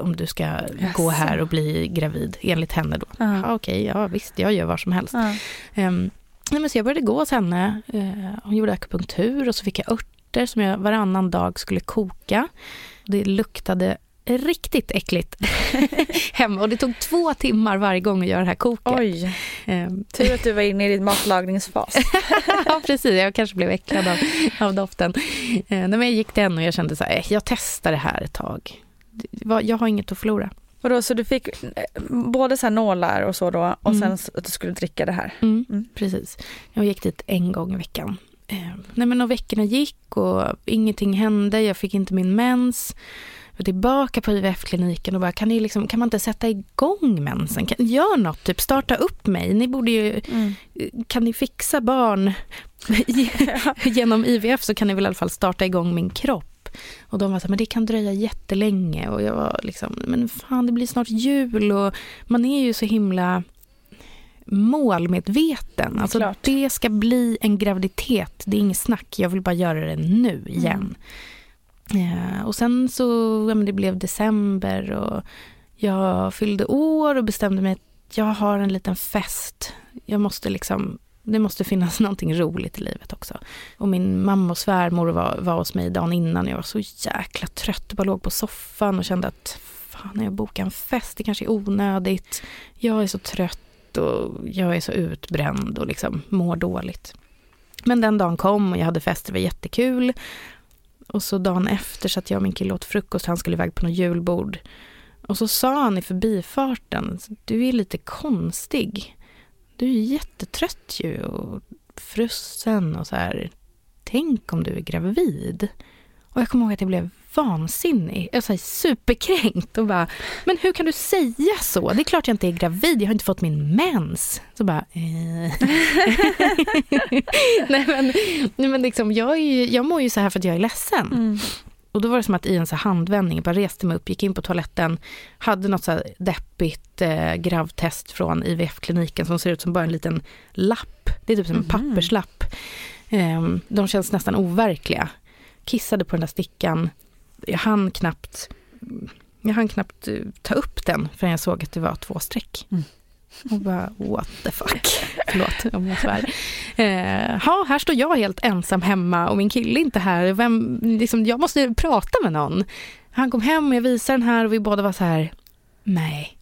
om du ska yes. gå här och bli gravid, enligt henne då. Uh. Ja, Okej, okay, ja visst, jag gör vad som helst. Uh. Um, nej, men så jag började gå hos henne. Uh, hon gjorde akupunktur och så fick jag örter som jag varannan dag skulle koka. Det luktade riktigt äckligt hemma. Och det tog två timmar varje gång att göra det här koket. Oj, um. tur att du var inne i din matlagningsfas. ja, precis. Jag kanske blev äcklad av, av doften. Uh, men jag gick till henne och jag kände så här, eh, jag testar det här ett tag. Jag har inget att förlora. Vadå, så du fick eh, både så nålar och så då och mm. sen att du skulle dricka det här? Mm, mm. Precis. Jag gick dit en gång i veckan. Uh, nej men och veckorna gick och ingenting hände, jag fick inte min mens var tillbaka på IVF-kliniken och bara, kan, ni liksom, kan man inte sätta igång mensen? Kan, gör något, typ starta upp mig. Ni borde ju, mm. kan ni fixa barn genom IVF så kan ni väl i alla fall starta igång min kropp. Och de var så men det kan dröja jättelänge. Och jag var liksom, men fan det blir snart jul och man är ju så himla målmedveten. Alltså Klart. det ska bli en graviditet, det är inget snack. Jag vill bara göra det nu igen. Mm. Eh, och sen så, ja, men det blev december och jag fyllde år och bestämde mig att jag har en liten fest. Jag måste liksom, det måste finnas någonting roligt i livet också. Och min mamma och svärmor var, var hos mig dagen innan. Jag var så jäkla trött och bara låg på soffan och kände att fan, jag bokar en fest, det kanske är onödigt. Jag är så trött och jag är så utbränd och liksom mår dåligt. Men den dagen kom och jag hade fest, det var jättekul. Och så dagen efter satt jag och min kille åt frukost, han skulle iväg på något julbord. Och så sa han i förbifarten, du är lite konstig. du är jättetrött ju och frusen och så här. Tänk om du är gravid. Och jag kommer ihåg att jag blev vansinnig. Jag var superkränkt och bara, men hur kan du säga så? Det är klart jag inte är gravid, jag har inte fått min mens. Så bara, eh. nej men, nej men liksom, jag, är ju, jag mår ju så här för att jag är ledsen. Mm. Och då var det som att i en så handvändning, jag bara reste mig upp, gick in på toaletten, hade något så här deppigt eh, gravtest från IVF-kliniken som ser ut som bara en liten lapp. Det är typ som en mm. papperslapp. Eh, de känns nästan overkliga. Kissade på den där stickan. Jag hann knappt, jag hann knappt eh, ta upp den förrän jag såg att det var två streck. Mm. Och bara what the fuck. Förlåt om jag svär. Eh, ha, här står jag helt ensam hemma och min kille är inte här. Vem, liksom, jag måste prata med någon. Han kom hem och jag visade den här och vi båda var så här, nej,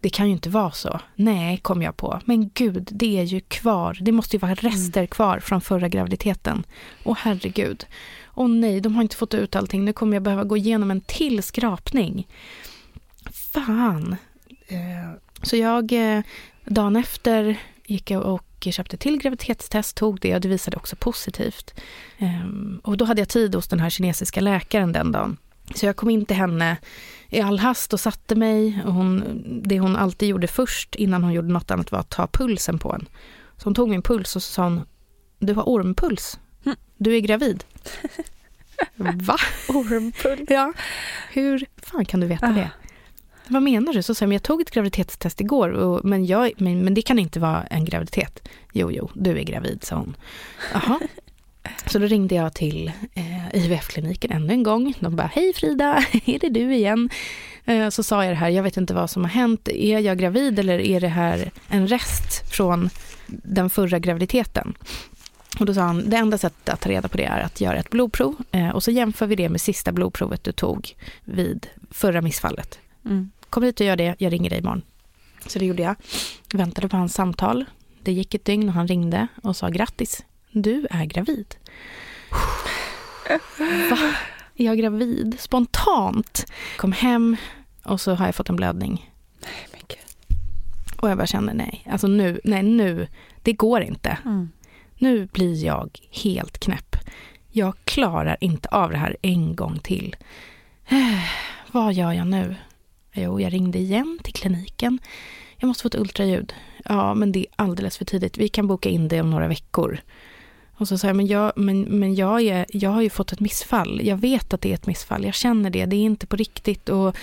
det kan ju inte vara så. Nej, kom jag på. Men gud, det är ju kvar. Det måste ju vara rester mm. kvar från förra graviditeten. Och herregud. Och nej, de har inte fått ut allting. Nu kommer jag behöva gå igenom en till skrapning. Fan. Eh, så jag, eh, dagen efter gick jag och köpte till graviditetstest, tog det och det visade också positivt. Ehm, och då hade jag tid hos den här kinesiska läkaren den dagen. Så jag kom in till henne i all hast och satte mig. Och hon, det hon alltid gjorde först innan hon gjorde något annat var att ta pulsen på en. Så hon tog min puls och så sa hon, du har ormpuls. Hm. Du är gravid. Va? Ormpuls? Ja. Hur fan kan du veta ah. det? Vad menar du? Så sa jag, jag tog ett graviditetstest igår, och, men, jag, men, men det kan inte vara en graviditet. Jo, jo, du är gravid, sa hon. Jaha. Så då ringde jag till eh, IVF-kliniken ännu en gång. De bara, hej Frida, är det du igen? Eh, så sa jag det här, jag vet inte vad som har hänt. Är jag gravid eller är det här en rest från den förra graviditeten? Och då sa han, det enda sättet att ta reda på det är att göra ett blodprov eh, och så jämför vi det med sista blodprovet du tog vid förra missfallet. Mm. Kom hit och gör det, jag ringer dig imorgon. Så det gjorde jag. Väntade på hans samtal. Det gick ett dygn och han ringde och sa grattis, du är gravid. Va? Är jag gravid? Spontant. Kom hem och så har jag fått en blödning. Nej, men gud. Och jag bara känner nej, alltså nu, nej nu, det går inte. Mm. Nu blir jag helt knäpp. Jag klarar inte av det här en gång till. Vad gör jag nu? Jo, jag ringde igen till kliniken. Jag måste få ett ultraljud. Ja, men det är alldeles för tidigt. Vi kan boka in det om några veckor. Och så sa jag, men, jag, men, men jag, är, jag har ju fått ett missfall. Jag vet att det är ett missfall. Jag känner det. Det är inte på riktigt. Och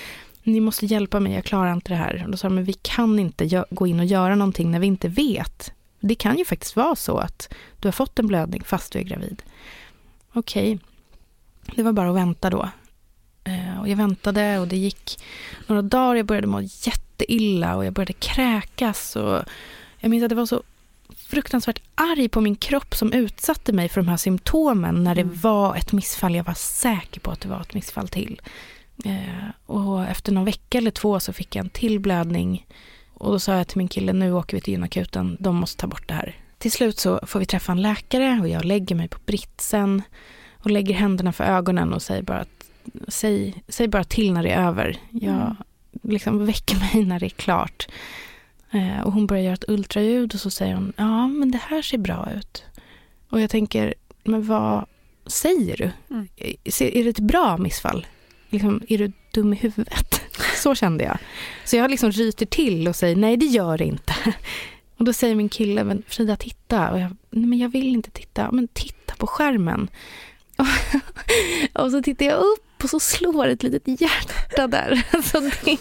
ni måste hjälpa mig. Jag klarar inte det här. Och då sa de, men vi kan inte gå in och göra någonting när vi inte vet. Det kan ju faktiskt vara så att du har fått en blödning fast du är gravid. Okej, okay. det var bara att vänta då. Eh, och jag väntade och det gick några dagar. Jag började må jätteilla och jag började kräkas. Och jag minns att det var så fruktansvärt arg på min kropp som utsatte mig för de här symptomen när det mm. var ett missfall. Jag var säker på att det var ett missfall till. Eh, och efter någon vecka eller två så fick jag en till blödning. Och då sa jag till min kille, nu åker vi till gynakuten, de måste ta bort det här. Till slut så får vi träffa en läkare och jag lägger mig på britsen och lägger händerna för ögonen och säger bara att säg, säg bara till när det är över. Jag mm. liksom väcker mig när det är klart. Eh, och hon börjar göra ett ultraljud och så säger hon, ja men det här ser bra ut. Och jag tänker, men vad säger du? Mm. Är, det ett bra missfall? Liksom, är du dum i huvudet? Så kände jag. Så jag liksom ryter till och säger, nej det gör det inte. Och då säger min kille, men Frida titta. Och jag, nej men jag vill inte titta. Men titta på skärmen. och så tittar jag upp och så slår ett litet hjärta där. Alltså det,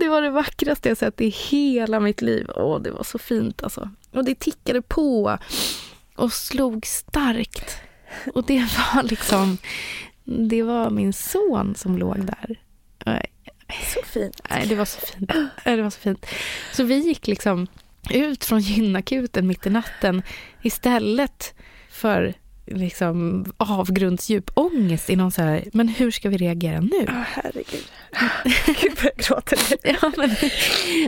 det var det vackraste jag sett i hela mitt liv. Åh, det var så fint alltså. Och det tickade på och slog starkt. Och det var liksom, det var min son som låg där. Så fint. Nej, det var så fint. Det var så fint. Så vi gick liksom ut från gynakuten mitt i natten istället för liksom avgrundsdjup ångest i någon så här, men hur ska vi reagera nu? Oh, herregud. Gud vad jag gråter. ja, men,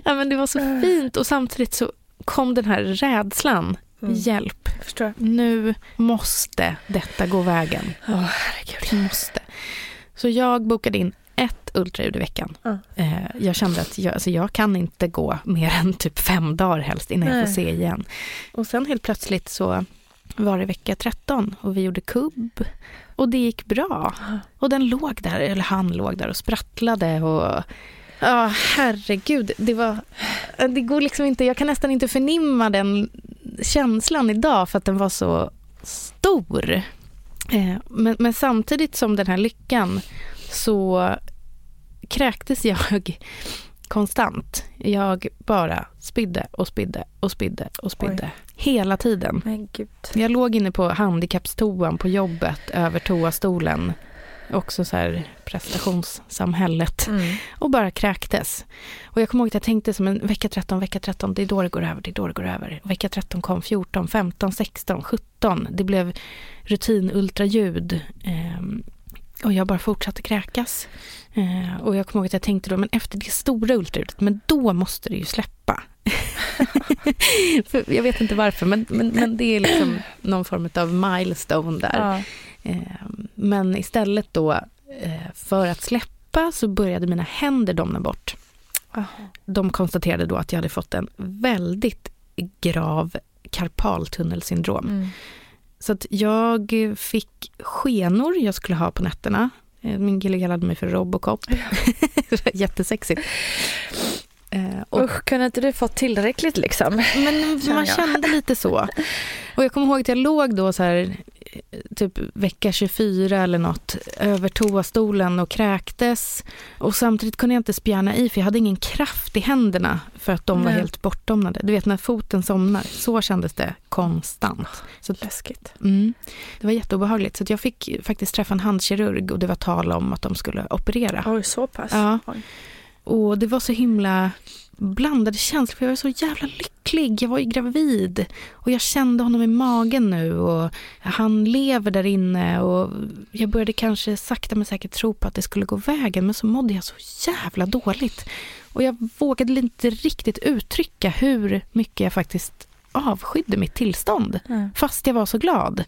ja, men det var så fint och samtidigt så kom den här rädslan. Mm. Hjälp. Nu måste detta gå vägen. Oh, herregud. måste. Så jag bokade in ett ultraljud i veckan. Eh, jag kände att jag, alltså jag kan inte gå mer än typ fem dagar helst innan jag får Nej. se igen. Och sen helt plötsligt så var det vecka 13 och vi gjorde kubb och det gick bra. Och den låg där, eller han låg där och sprattlade och Ja, herregud. Det var... Det går liksom inte... Jag kan nästan inte förnimma den känslan idag för att den var så stor. Eh, Men, men samtidigt som den här lyckan så kräktes jag konstant. Jag bara spydde och spydde och spydde och spydde. Hela tiden. Men gud. Jag låg inne på handikappstoan på jobbet över toastolen. Också så här prestationssamhället. Mm. Och bara kräktes. Och jag kommer ihåg att jag tänkte som en vecka 13, vecka 13, det är då det går över, det är då det går över. Vecka 13 kom 14, 15, 16, 17. Det blev rutinultraljud. Ehm, och jag bara fortsatte kräkas. Eh, och jag kommer ihåg att jag tänkte då, men efter det stora ultraljudet, men då måste det ju släppa. Jag vet inte varför, men, men, men det är liksom någon form av milestone där. Ja. Eh, Men istället då, eh, för att släppa så började mina händer domna bort. De konstaterade då att jag hade fått en väldigt grav karpaltunnelsyndrom. Mm. Så att jag fick skenor jag skulle ha på nätterna. Eh, Min kille kallade mig för Robocop. Jättesexigt. Eh, Och Usch, kunde inte du fått tillräckligt liksom? men man kände lite så. Och jag kommer ihåg att jag låg då så här, typ vecka 24 eller något, över toastolen och kräktes. Och samtidigt kunde jag inte spjärna i, för jag hade ingen kraft i händerna för att de var Nej. helt bortdomnade. Du vet när foten somnar, så kändes det konstant. Så, Läskigt. mm, det var jätteobehagligt. Så jag fick faktiskt träffa en handkirurg och det var tal om att de skulle operera. Oj, så pass? Ja. Oj. Och det var så himla blandade känslor, för jag var så jävla lycklig. Jag var ju gravid och jag kände honom i magen nu och han lever där inne och jag började kanske sakta men säkert tro på att det skulle gå vägen, men så mådde jag så jävla dåligt. Och jag vågade inte riktigt uttrycka hur mycket jag faktiskt avskydde mitt tillstånd, Mm. fast jag var så glad.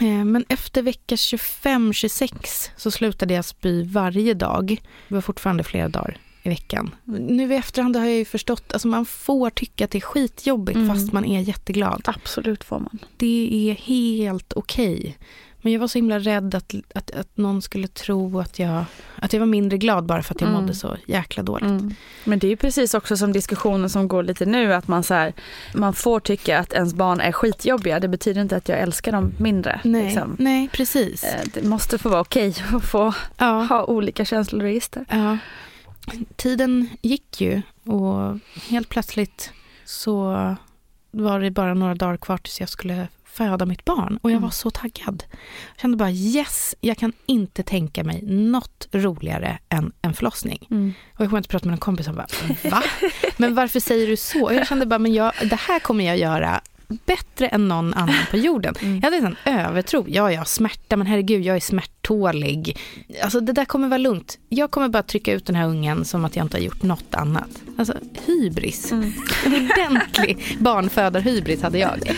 Eh, Men efter vecka 25-26 så slutade jag spy varje dag. Det var fortfarande flera dagar i veckan. Nu i efterhand har jag ju förstått, alltså man får tycka att det är skitjobbigt Mm. fast man är jätteglad. Absolut får man. Det är helt okej. Men jag var så himla rädd att, att, att någon skulle tro att jag, att jag var mindre glad bara för att jag Mm. mådde så jäkla dåligt. Mm. Men det är ju precis också som diskussionen som går lite nu, att man, så här, man får tycka att ens barn är skitjobbiga. Det betyder inte att jag älskar dem mindre. Nej, liksom. nej, precis. Eh, Det måste få vara okej att få Ja. ha olika känsloregister. Ja. Tiden gick ju och helt plötsligt så var det bara några dagar kvar tills jag skulle föda mitt barn och jag Mm. var så taggad. Jag kände bara yes, jag kan inte tänka mig något roligare än en förlossning. Mm. Och jag kommer inte prata med en kompis och bara va? Men varför säger du så? Och jag kände bara men jag, det här kommer jag göra bättre än någon annan på jorden. Mm. Jag hade en övertro. Ja, jag har smärta, men herregud, jag är smärttålig. Alltså det där kommer vara lugnt. Jag kommer bara trycka ut den här ungen som att jag inte har gjort något annat. Alltså hybris. Mm. En ordentlig barnfödarhybris hade jag.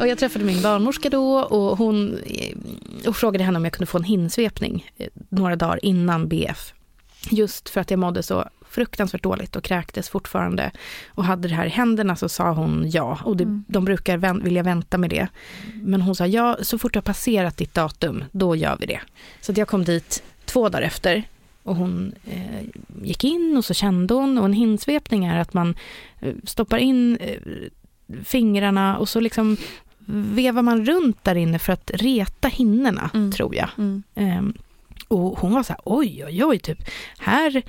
Och jag träffade min barnmorska då och hon eh, och frågade henne om jag kunde få en hinsvepning eh, några dagar innan BF. Just för att jag mådde så fruktansvärt dåligt och kräktes fortfarande och hade det här i händerna så sa hon ja. Och det, Mm. de brukar vän, vilja vänta med det. Men hon sa ja, så fort du har passerat ditt datum, då gör vi det. Så jag kom dit två dagar efter och hon eh, gick in och så kände hon och en hinsvepning är att man eh, stoppar in eh, fingrarna och så liksom vevar man runt där inne för att reta hinnorna, Mm. tror jag. Mm. Ehm, och hon var så här, oj, oj, oj, typ, här,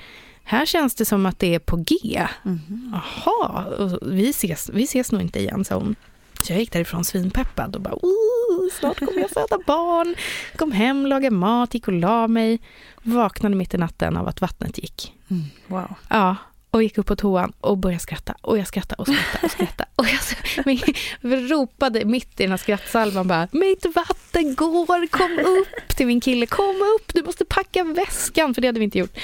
här känns det som att det är på G. Mhm. Jaha, vi ses, vi ses nog inte igen, sa hon. Så jag gick därifrån svinpeppad och bara, "Ooh, snart kommer jag föda barn. Kom hem, lagade mat, gick och la mig. Vaknade mitt i natten av att vattnet gick. Mm. Wow. Ja, och gick upp på toan och började skratta. Och jag skrattade och skrattade och skrattade. Och jag men, ropade mitt i den här skrattsalvan bara, mitt vatten går, kom upp till min kille, kom upp, du måste packa väskan, för det hade vi inte gjort.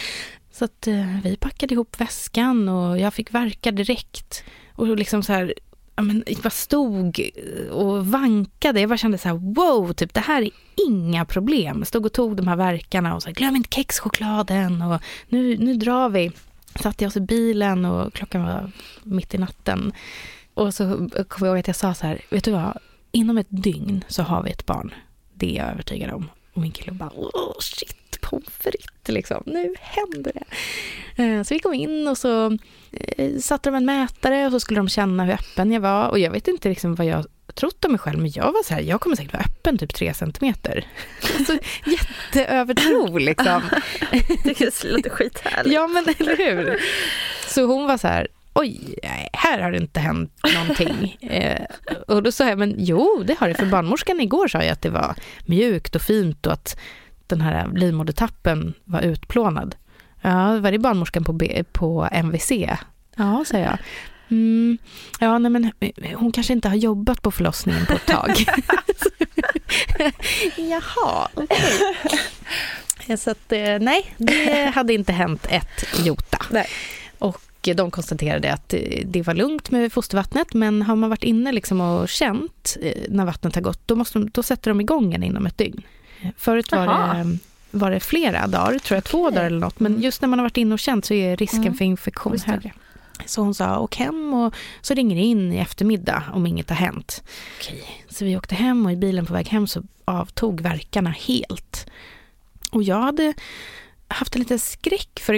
Så att eh, vi packade ihop väskan och jag fick verka direkt. Och liksom så här, ja, men, jag bara stod eh, och vankade. Jag bara kände så här, wow, typ, det här är inga problem. Stod och tog de här verkarna och sa, glöm inte kexchokladen och nu, nu drar vi. Satte jag oss i bilen och klockan var mitt i natten. Och så kommer jag ihåg att jag sa så här, vet du vad, inom ett dygn så har vi ett barn. Det är jag övertygad om. Och min kille bara, oh, shit, pommes frites liksom. Nu händer det. Eh, så vi kom in och så eh, satte de en mätare och så skulle de känna hur öppen jag var. Och jag vet inte liksom vad jag trott om mig själv, men jag var så här, jag kommer säkert vara öppen typ tre centimeter. Alltså jätteövertro liksom. det låter skithärligt. Ja men eller hur. Så hon var så här, oj, här har det inte hänt någonting. Eh, och då sa jag, men jo, det har det, för barnmorskan igår sa jag att det var mjukt och fint och att den här livmodertappen var utplånad. Ja, var det barnmorskan på, B, på MVC? Ja, sa jag. Mm, ja, nej, men hon kanske inte har jobbat på förlossningen på ett tag. Jaha, okej. Okay. Så att, eh, nej, det hade inte hänt ett jota. Nej. Och de konstaterade att det var lugnt med fostervattnet, men har man varit inne liksom och känt eh, när vattnet har gått, då, måste de, då sätter de igång en inom ett dygn. Förut var det, var det flera dagar, tror jag två dagar eller något, men mm. just när man har varit inne och känt så är risken mm. för infektion högre. Så hon sa, åk hem och så ringer det in i eftermiddag om inget har hänt. Okej. Så vi åkte hem och i bilen på väg hem så avtog verkarna helt. Och jag hade haft en liten skräck för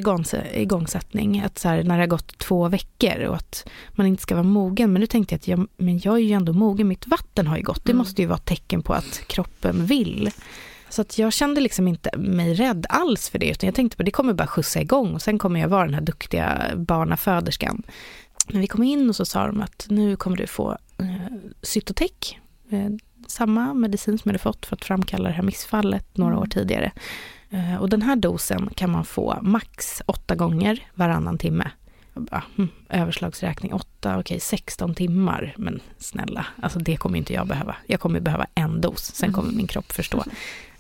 igångsättning, att så här, när det har gått två veckor och att man inte ska vara mogen. Men nu tänkte jag att jag, men jag är ju ändå mogen, mitt vatten har ju gått. Det mm. måste ju vara ett tecken på att kroppen vill. Så att jag kände liksom inte mig rädd alls för det, utan jag tänkte på det kommer bara skjutsa igång och sen kommer jag vara den här duktiga barnaföderskan. När vi kom in och så sa de att nu kommer du få eh, Cytotec, eh, samma medicin som jag hade fått för att framkalla det här missfallet några år mm. tidigare. Eh, och den här dosen kan man få max åtta gånger varannan timme. Bara, hm, överslagsräkning, åtta, okej, okay, 16 timmar. Men snälla, alltså det kommer inte jag behöva. Jag kommer behöva en dos, sen kommer min kropp förstå.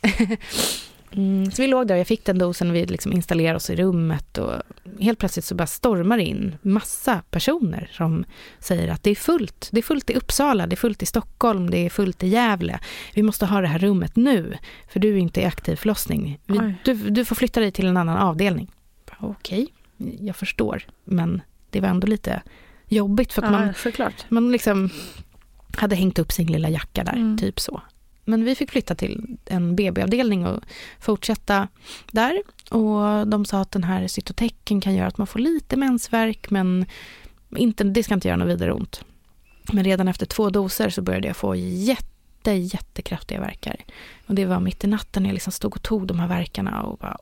Mm, så vi låg där och jag fick den dosen och vi liksom installerade oss i rummet och helt plötsligt så bara stormar in massa personer som säger att det är fullt. Det är fullt i Uppsala, det är fullt i Stockholm, det är fullt i Gävle. Vi måste ha det här rummet nu, för du är inte i aktiv förlossning. Vi, du, du, får flytta dig till en annan avdelning. Okej, okay, jag förstår, men det var ändå lite jobbigt för att ja, man, såklart. man liksom hade hängt upp sin lilla jacka där, mm. typ så. Men vi fick flytta till en BB-avdelning och fortsätta där. Och de sa att den här cytotecken kan göra att man får lite mensvärk men inte, det ska inte göra något vidare ont. Men redan efter två doser så började jag få jätte, jättekraftiga verkar. Och det var mitt i natten när jag liksom stod och tog de här verkarna och bara,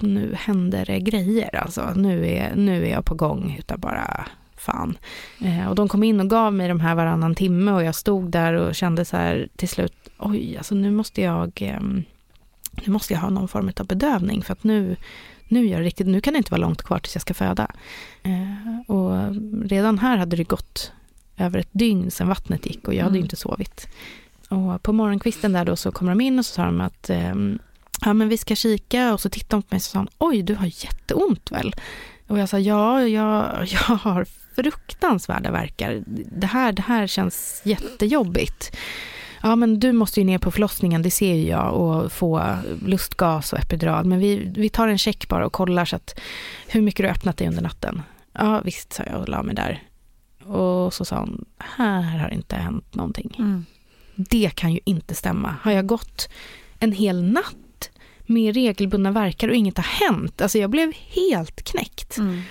nu händer det grejer alltså. Nu är, nu är jag på gång utan bara fan. Eh, och de kom in och gav mig de här varannan timme och jag stod där och kände så här till slut, oj, alltså nu måste jag, eh, nu måste jag ha någon form av bedövning för att nu, nu gör det riktigt, nu kan det inte vara långt kvar tills jag ska föda. Eh, och redan här hade det gått över ett dygn sedan vattnet gick och jag hade mm. inte sovit. Och på morgonkvisten där då så kommer de in och så sa de att ehm, ja men vi ska kika och så tittade de på mig och sa oj du har jätteont väl? Och jag sa ja, jag, jag har fruktansvärda verkar. Det här, det här känns jättejobbigt. Ja, men du måste ju ner på förlossningen, det ser ju jag, och få lustgas och epidural. Men vi, vi tar en check bara och kollar så att hur mycket du öppnat dig under natten. Ja, visst, sa jag och la mig där. Och så sa hon, här har inte hänt någonting. Mm. Det kan ju inte stämma. Har jag gått en hel natt med regelbundna verkar och inget har hänt? Alltså jag blev helt knäckt. Mm.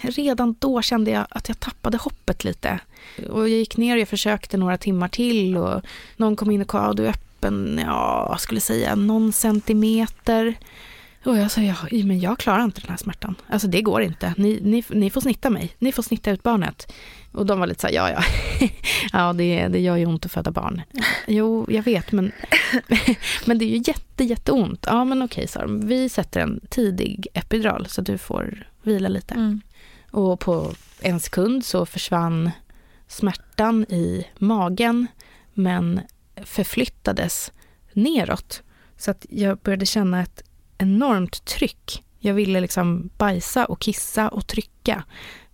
Redan då kände jag att jag tappade hoppet lite. Och jag gick ner och jag försökte några timmar till och någon kom in och sa, du är öppen, ja, skulle säga någon centimeter. Och jag sa, ja, men jag klarar inte den här smärtan. Alltså det går inte. Ni, ni, ni får snitta mig. Ni får snitta ut barnet. Och de var lite så här, ja, ja. ja, det, det gör ju ont att föda barn. Jo, jag vet, men, men det är ju jätte, jätteont. Ja, men okej, sa de. Vi sätter en tidig epidural så du får vila lite. Mm. Och på en sekund så försvann smärtan i magen, men förflyttades neråt. Så att jag började känna ett enormt tryck. Jag ville liksom bajsa och kissa och trycka.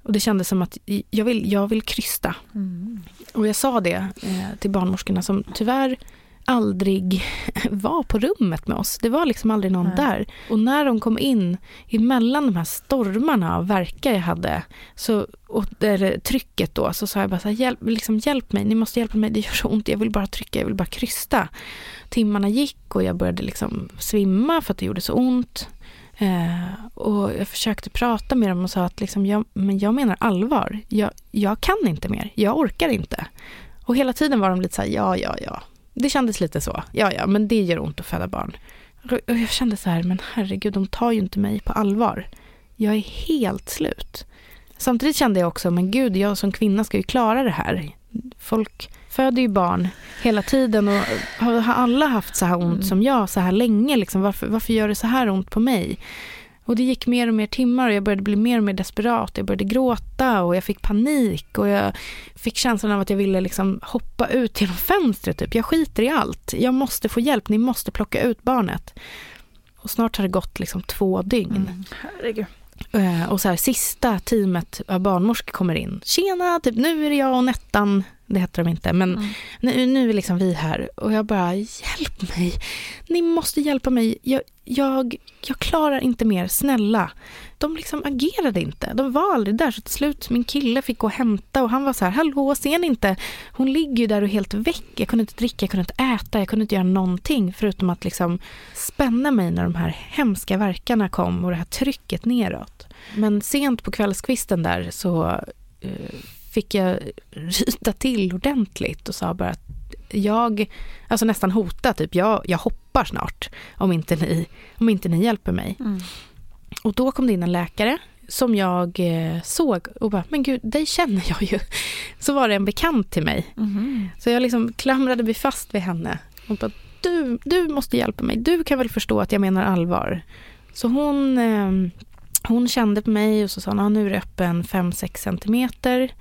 Och det kändes som att jag vill, jag vill krysta. Mm. Och jag sa det eh, till barnmorskorna som tyvärr aldrig var på rummet med oss. Det var liksom aldrig någon Nej. där. Och när de kom in emellan de här stormarna av verkar jag hade, så, och där, trycket då, så sa jag bara så här, hjälp, liksom, hjälp mig, ni måste hjälpa mig, det gör så ont, jag vill bara trycka, jag vill bara krysta. Timmarna gick och jag började liksom svimma för att det gjorde så ont. Eh, och jag försökte prata med dem och sa att liksom, jag, men jag menar allvar. Jag, jag kan inte mer, jag orkar inte. Och hela tiden var de lite så här, ja, ja, ja, det kändes lite så. Ja, ja, men det gör ont att föda barn. Och jag kände så här, men herregud, de tar ju inte mig på allvar. Jag är helt slut. Samtidigt kände jag också, men gud, jag som kvinna ska ju klara det här. Folk föder ju barn hela tiden och har alla haft så här ont mm. som jag så här länge? Liksom? Varför, varför gör det så här ont på mig? Och det gick mer och mer timmar och jag började bli mer och mer desperat. Jag började gråta och jag fick panik och jag fick känslan av att jag ville liksom hoppa ut genom fönstret. Typ. Jag skiter i allt. Jag måste få hjälp. Ni måste plocka ut barnet. Och snart har det gått liksom två dygn. Mm. Herregud. Eh, och så här, sista teamet av barnmorskor kommer in. Tjena, typ, nu är det jag och Nettan det hette de inte, men mm. nu, nu är liksom vi här och jag bara, hjälp mig. Ni måste hjälpa mig. Jag, jag, jag klarar inte mer, snälla. De liksom agerade inte. De var aldrig där. Så till slut, min kille fick gå och hämta och han var så här, hallå, ser ni inte? Hon ligger ju där och är helt väck. Jag kunde inte dricka, jag kunde inte äta, jag kunde inte göra någonting förutom att liksom spänna mig när de här hemska verkarna kom och det här trycket neråt. Men sent på kvällskvisten där så uh, fick jag ryta till ordentligt och sa bara att jag, alltså nästan hota, typ jag, jag hoppar snart om inte ni, om inte ni hjälper mig. Mm. Och då kom det in en läkare som jag eh, såg och bara, men gud, dig känner jag ju. Så var det en bekant till mig. Mm. Så jag liksom klamrade mig fast vid henne och bara, du, du måste hjälpa mig, du kan väl förstå att jag menar allvar. Så hon, eh, hon kände på mig och så sa hon, ah, nu är det öppen 5-6 centimeter.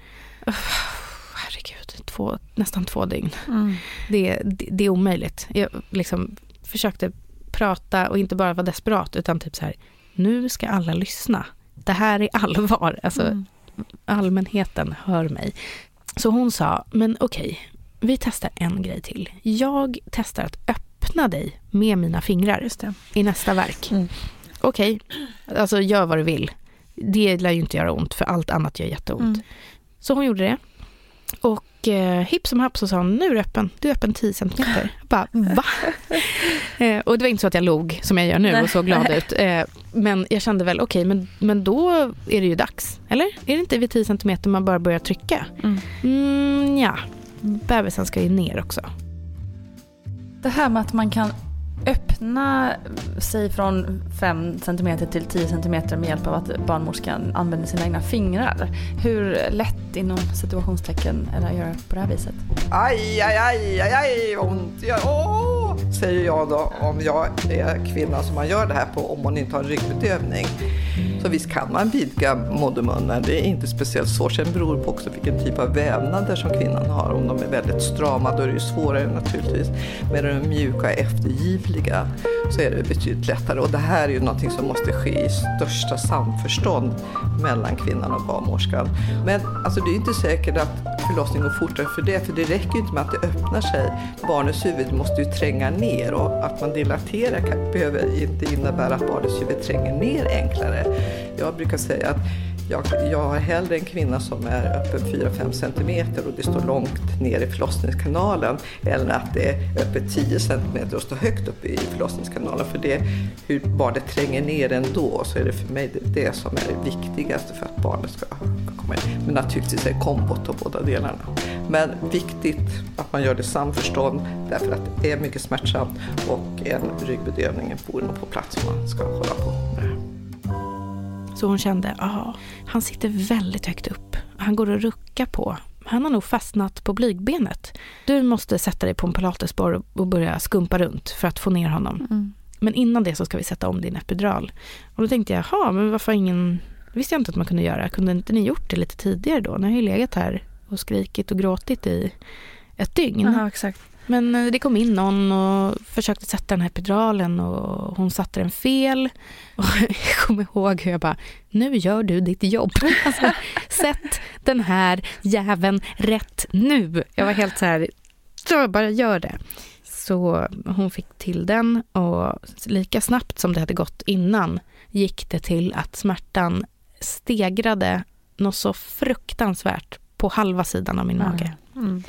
herregud, två, nästan två dygn. Mm. Det, det, det, är omöjligt. Jag liksom försökte prata och inte bara vara desperat utan typ så här, nu ska alla lyssna. Det här är allvar. Alltså, mm. Allmänheten hör mig. Så hon sa, men okej, vi testar en grej till. Jag testar att öppna dig med mina fingrar i nästa verk. Mm. Okej, okay, alltså gör vad du vill. Det lär ju inte göra ont, för allt annat gör jätteont. Mm. Så hon gjorde det. Och eh, hipp som happ så sa hon, nu är du öppen. Du är öppen 10 centimeter. Jag bara, va? eh, och det var inte så att jag log som jag gör nu och såg glad ut. Eh, men jag kände väl, okej, okay, men, men då är det ju dags. Eller? Är det inte vid 10 centimeter man bara börjar trycka? Mm. Mm, ja, bebisen ska ju ner också. Det här med att man kan öppna sig från 5 cm till 10 cm med hjälp av att barnmorskan använder sina egna fingrar. Hur lätt inom situationstecken är det att göra på det här viset? Aj, aj, aj, aj, aj vad ont gör. Åh! Säger jag då om jag är kvinna som man gör det här på om man inte har ryggbedövning. Så visst kan man vidga modermunnen, det är inte speciellt svårt. Sen beror det på också vilken typ av vävnader som kvinnan har. Om de är väldigt strama då är det ju svårare naturligtvis. Men de mjuka eftergivliga så är det betydligt lättare. Och det här är ju någonting som måste ske i största samförstånd mellan kvinnan och barnmorskan. Men alltså, det är inte säkert att förlossningen går fortare för det, för det räcker ju inte med att det öppnar sig. Barnets huvud måste ju tränga ner och att man dilaterar kan, behöver inte innebära att barnets huvud tränger ner enklare. Jag brukar säga att jag, jag har hellre en kvinna som är öppen 4-5 centimeter och det står långt ner i förlossningskanalen än att det är öppet 10 centimeter och står högt upp i förlossningskanalen. För det, hur barnet tränger ner ändå, så är det för mig det, det som är det viktigaste för att barnet ska komma in. Men naturligtvis är det kombot av båda delarna. Men viktigt att man gör det samförstånd därför att det är mycket smärtsamt och en ryggbedövning är nog på plats om man ska hålla på med det här. Så hon kände, ja, han sitter väldigt högt upp. Han går att rucka på. Han har nog fastnat på blygbenet. Du måste sätta dig på en pilatesborr och börja skumpa runt för att få ner honom. Mm. Men innan det så ska vi sätta om din epidural. Och då tänkte jag, jaha, men varför ingen... Det visste jag inte att man kunde göra. Kunde inte ni gjort det lite tidigare då? Ni har ju legat här och skrikit och gråtit i ett dygn. Ja, exakt. Men eh, det kom in någon och försökte sätta den här epiduralen och hon satte den fel. Och jag kommer ihåg hur jag bara, nu gör du ditt jobb. Alltså, sätt den här jäveln rätt nu. Jag var helt så här, så bara gör det. Så hon fick till den och lika snabbt som det hade gått innan gick det till att smärtan stegrade något så fruktansvärt på halva sidan av min mage. Mm.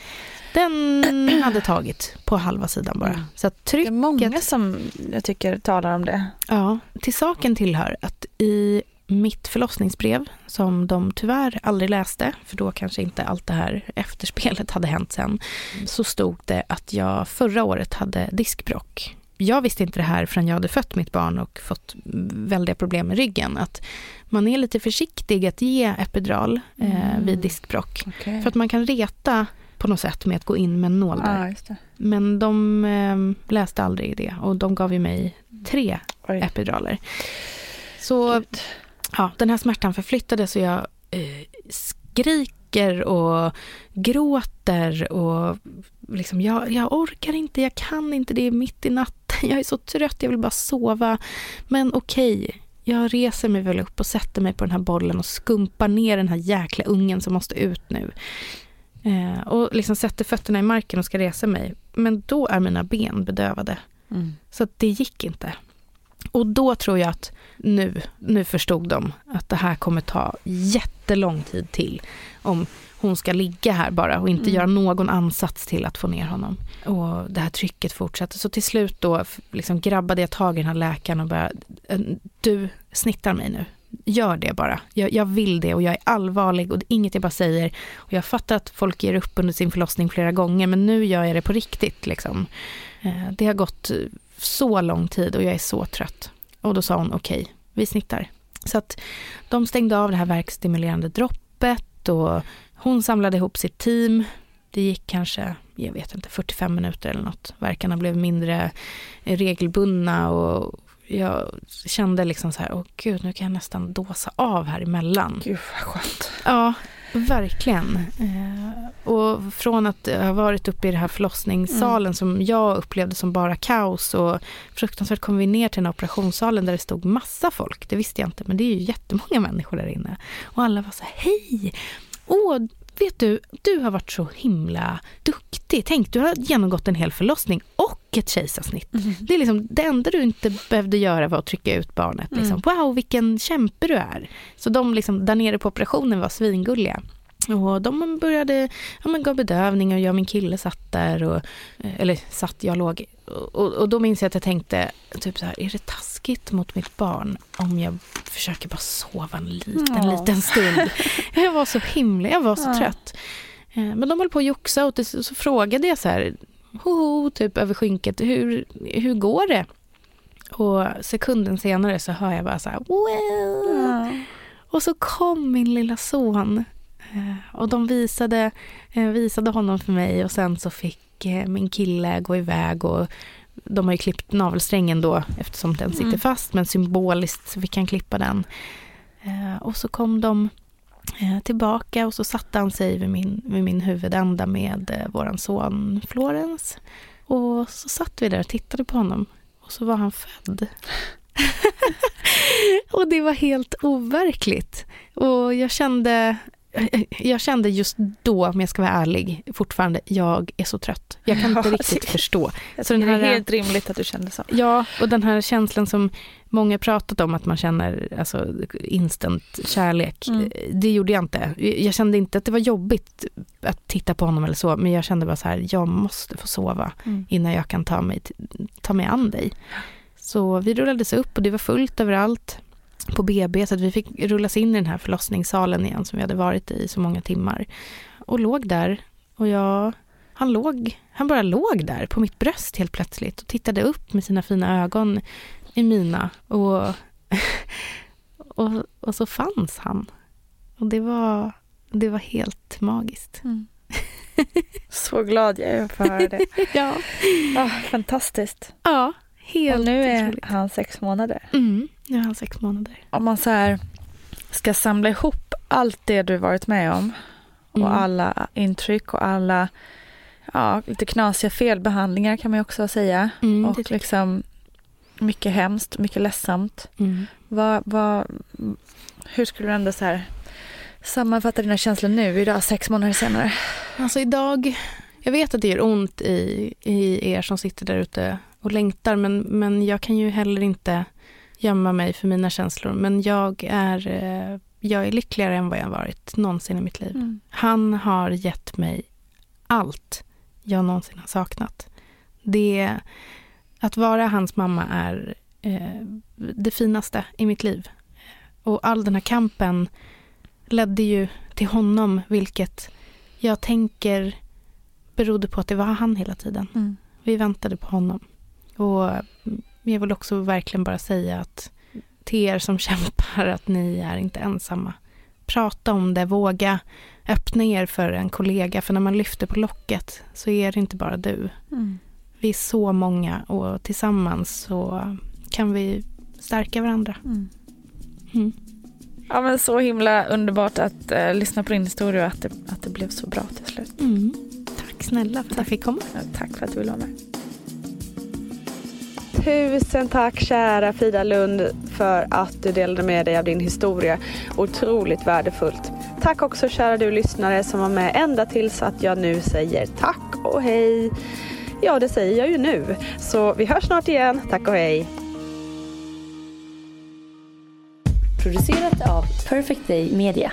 Den hade tagit på halva sidan bara. Mm. Så att Det är trycket... många som jag tycker talar om det. Ja, till saken tillhör att i mitt förlossningsbrev, som de tyvärr aldrig läste, för då kanske inte allt det här efterspelet hade hänt sen, så stod det att jag förra året hade diskbrock. Jag visste inte det här förrän jag hade fött mitt barn och fått väldiga problem med ryggen. Att man är lite försiktig att ge epidural eh, vid diskbrock. Okay. För att man kan reta på något sätt med att gå in med en nål där. Ja. Men de eh, läste aldrig det och de gav ju mig tre Oj. epiduraler. Så Gud. ja, den här smärtan förflyttades och jag eh, skriker och gråter och liksom jag, jag orkar inte, jag kan inte, det är mitt i natten, jag är så trött, jag vill bara sova. Men okej, jag reser mig väl upp och sätter mig på den här bollen och skumpar ner den här jäkla ungen som måste ut nu. Eh, och liksom sätter fötterna i marken och ska resa mig. Men då är mina ben bedövade. Mm. Så det gick inte. Och då tror jag att nu, nu förstod de att det här kommer ta jättelång tid till. Om hon ska ligga här bara och inte Mm. göra någon ansats till att få ner honom. Och det här trycket fortsatte. Så till slut då liksom grabbade jag tag i den här läkaren och "Eh, du snittar mig nu. Gör det bara. Jag, jag vill det och jag är allvarlig och det är inget jag bara säger. Och jag fattar att folk ger upp under sin förlossning flera gånger men nu gör jag det på riktigt. Liksom. Eh, det har gått eh, så lång tid och jag är så trött. Och då sa hon okej, vi snittar. Så att de stängde av det här verkstimulerande droppet och hon samlade ihop sitt team. Det gick kanske, jag vet inte, 45 minuter eller något. Verkarna blev mindre regelbundna och jag kände liksom så här, åh gud, nu kan jag nästan dåsa av här emellan. Gud vad skönt. Ja, verkligen. Eh, och från att ha varit uppe i den här förlossningssalen som jag upplevde som bara kaos och fruktansvärt kom vi ner till den här operationssalen där det stod massa folk. Det visste jag inte, men det är ju jättemånga människor där inne. Och alla var så här, hej! Åh, vet du, du har varit så himla duktig. Tänk, du har genomgått en hel förlossning och ett kejsarsnitt. Det är liksom det enda du inte behövde göra var att trycka ut barnet. Liksom. Wow, vilken kämpe du är. Så de liksom, där nere på operationen var svingulliga. Och de började, ja men gav bedövning och jag och min kille satt där och, eh, eller satt, jag låg. Och, och då minns jag att jag tänkte, typ så här, är det taskigt mot mitt barn om jag försöker bara sova en liten, Ja. liten stund? Jag var så himla, jag var så Ja. trött. Eh, Men de höll på att joxa och så frågade jag så här, hoho, typ över skynket, hur, hur går det? Och sekunden senare så hör jag bara så här, well. Och så kom min lilla son eh, och de visade, eh, visade honom för mig och sen så fick eh, min kille gå iväg och de har ju klippt navelsträngen då eftersom den sitter Mm. fast men symboliskt så fick han klippa den. Eh, Och så kom de eh, tillbaka och så satte han sig vid min, vid min huvudända med våran son Florens. Och så satt vi där och tittade på honom och så var han född. och det var helt overkligt. Och jag kände, jag kände just då, om jag ska vara ärlig, fortfarande, jag är så trött. Jag kan inte Ja, riktigt det- förstå. Så den det är här- helt rimligt att du kände så. Ja, och den här känslan som många pratat om att man känner alltså, instant kärlek. Mm. Det gjorde jag inte. Jag kände inte att det var jobbigt att titta på honom eller så, men jag kände bara så här, jag måste få sova Mm. innan jag kan ta mig, ta mig an dig. Så vi rullades upp och det var fullt överallt på BB så att vi fick rullas in i den här förlossningssalen igen som vi hade varit i så många timmar. Och låg där och jag, han låg, han bara låg där på mitt bröst helt plötsligt och tittade upp med sina fina ögon i mina och, och, och så fanns han. Och det var, det var helt magiskt. Så glad jag är för att höra det. Ja, Ah, fantastiskt. ja helt Och nu är otroligt. han sex månader. Mm, nu är han sex månader. Om man så här ska samla ihop allt det du varit med om och Mm. alla intryck och alla ja, lite knasiga felbehandlingar kan man ju också säga. Mm, och liksom mycket hemskt, mycket ledsamt. Mm. Vad, vad, hur skulle du ändå så här sammanfatta dina känslor nu, idag sex månader senare? Alltså idag, jag vet att det gör ont i, i er som sitter där ute och längtar men, men jag kan ju heller inte gömma mig för mina känslor. Men jag är, eh, jag är lyckligare än vad jag varit någonsin i mitt liv. Mm. Han har gett mig allt jag någonsin har saknat. Det, att vara hans mamma är eh, det finaste i mitt liv. Och all den här kampen ledde ju till honom, vilket jag tänker berodde på att det var han hela tiden. Mm. Vi väntade på honom. Och jag vill också verkligen bara säga att till er som kämpar att ni är inte ensamma. Prata om det, våga öppna er för en kollega. För när man lyfter på locket så är det inte bara du. Mm. Vi är så många och tillsammans så kan vi stärka varandra. Mm. Mm. Ja men så himla underbart att eh, lyssna på din historia och att det, att det blev så bra till slut. Mm. Tack snälla för att jag fick komma. Ja, tack för att du ville vara med. Tusen tack kära Frida Lund för att du delade med dig av din historia. Otroligt värdefullt. Tack också kära du lyssnare som var med ända tills att jag nu säger tack och hej. Ja, det säger jag ju nu. Så vi hörs snart igen. Tack och hej. Producerat av Perfect Day Media.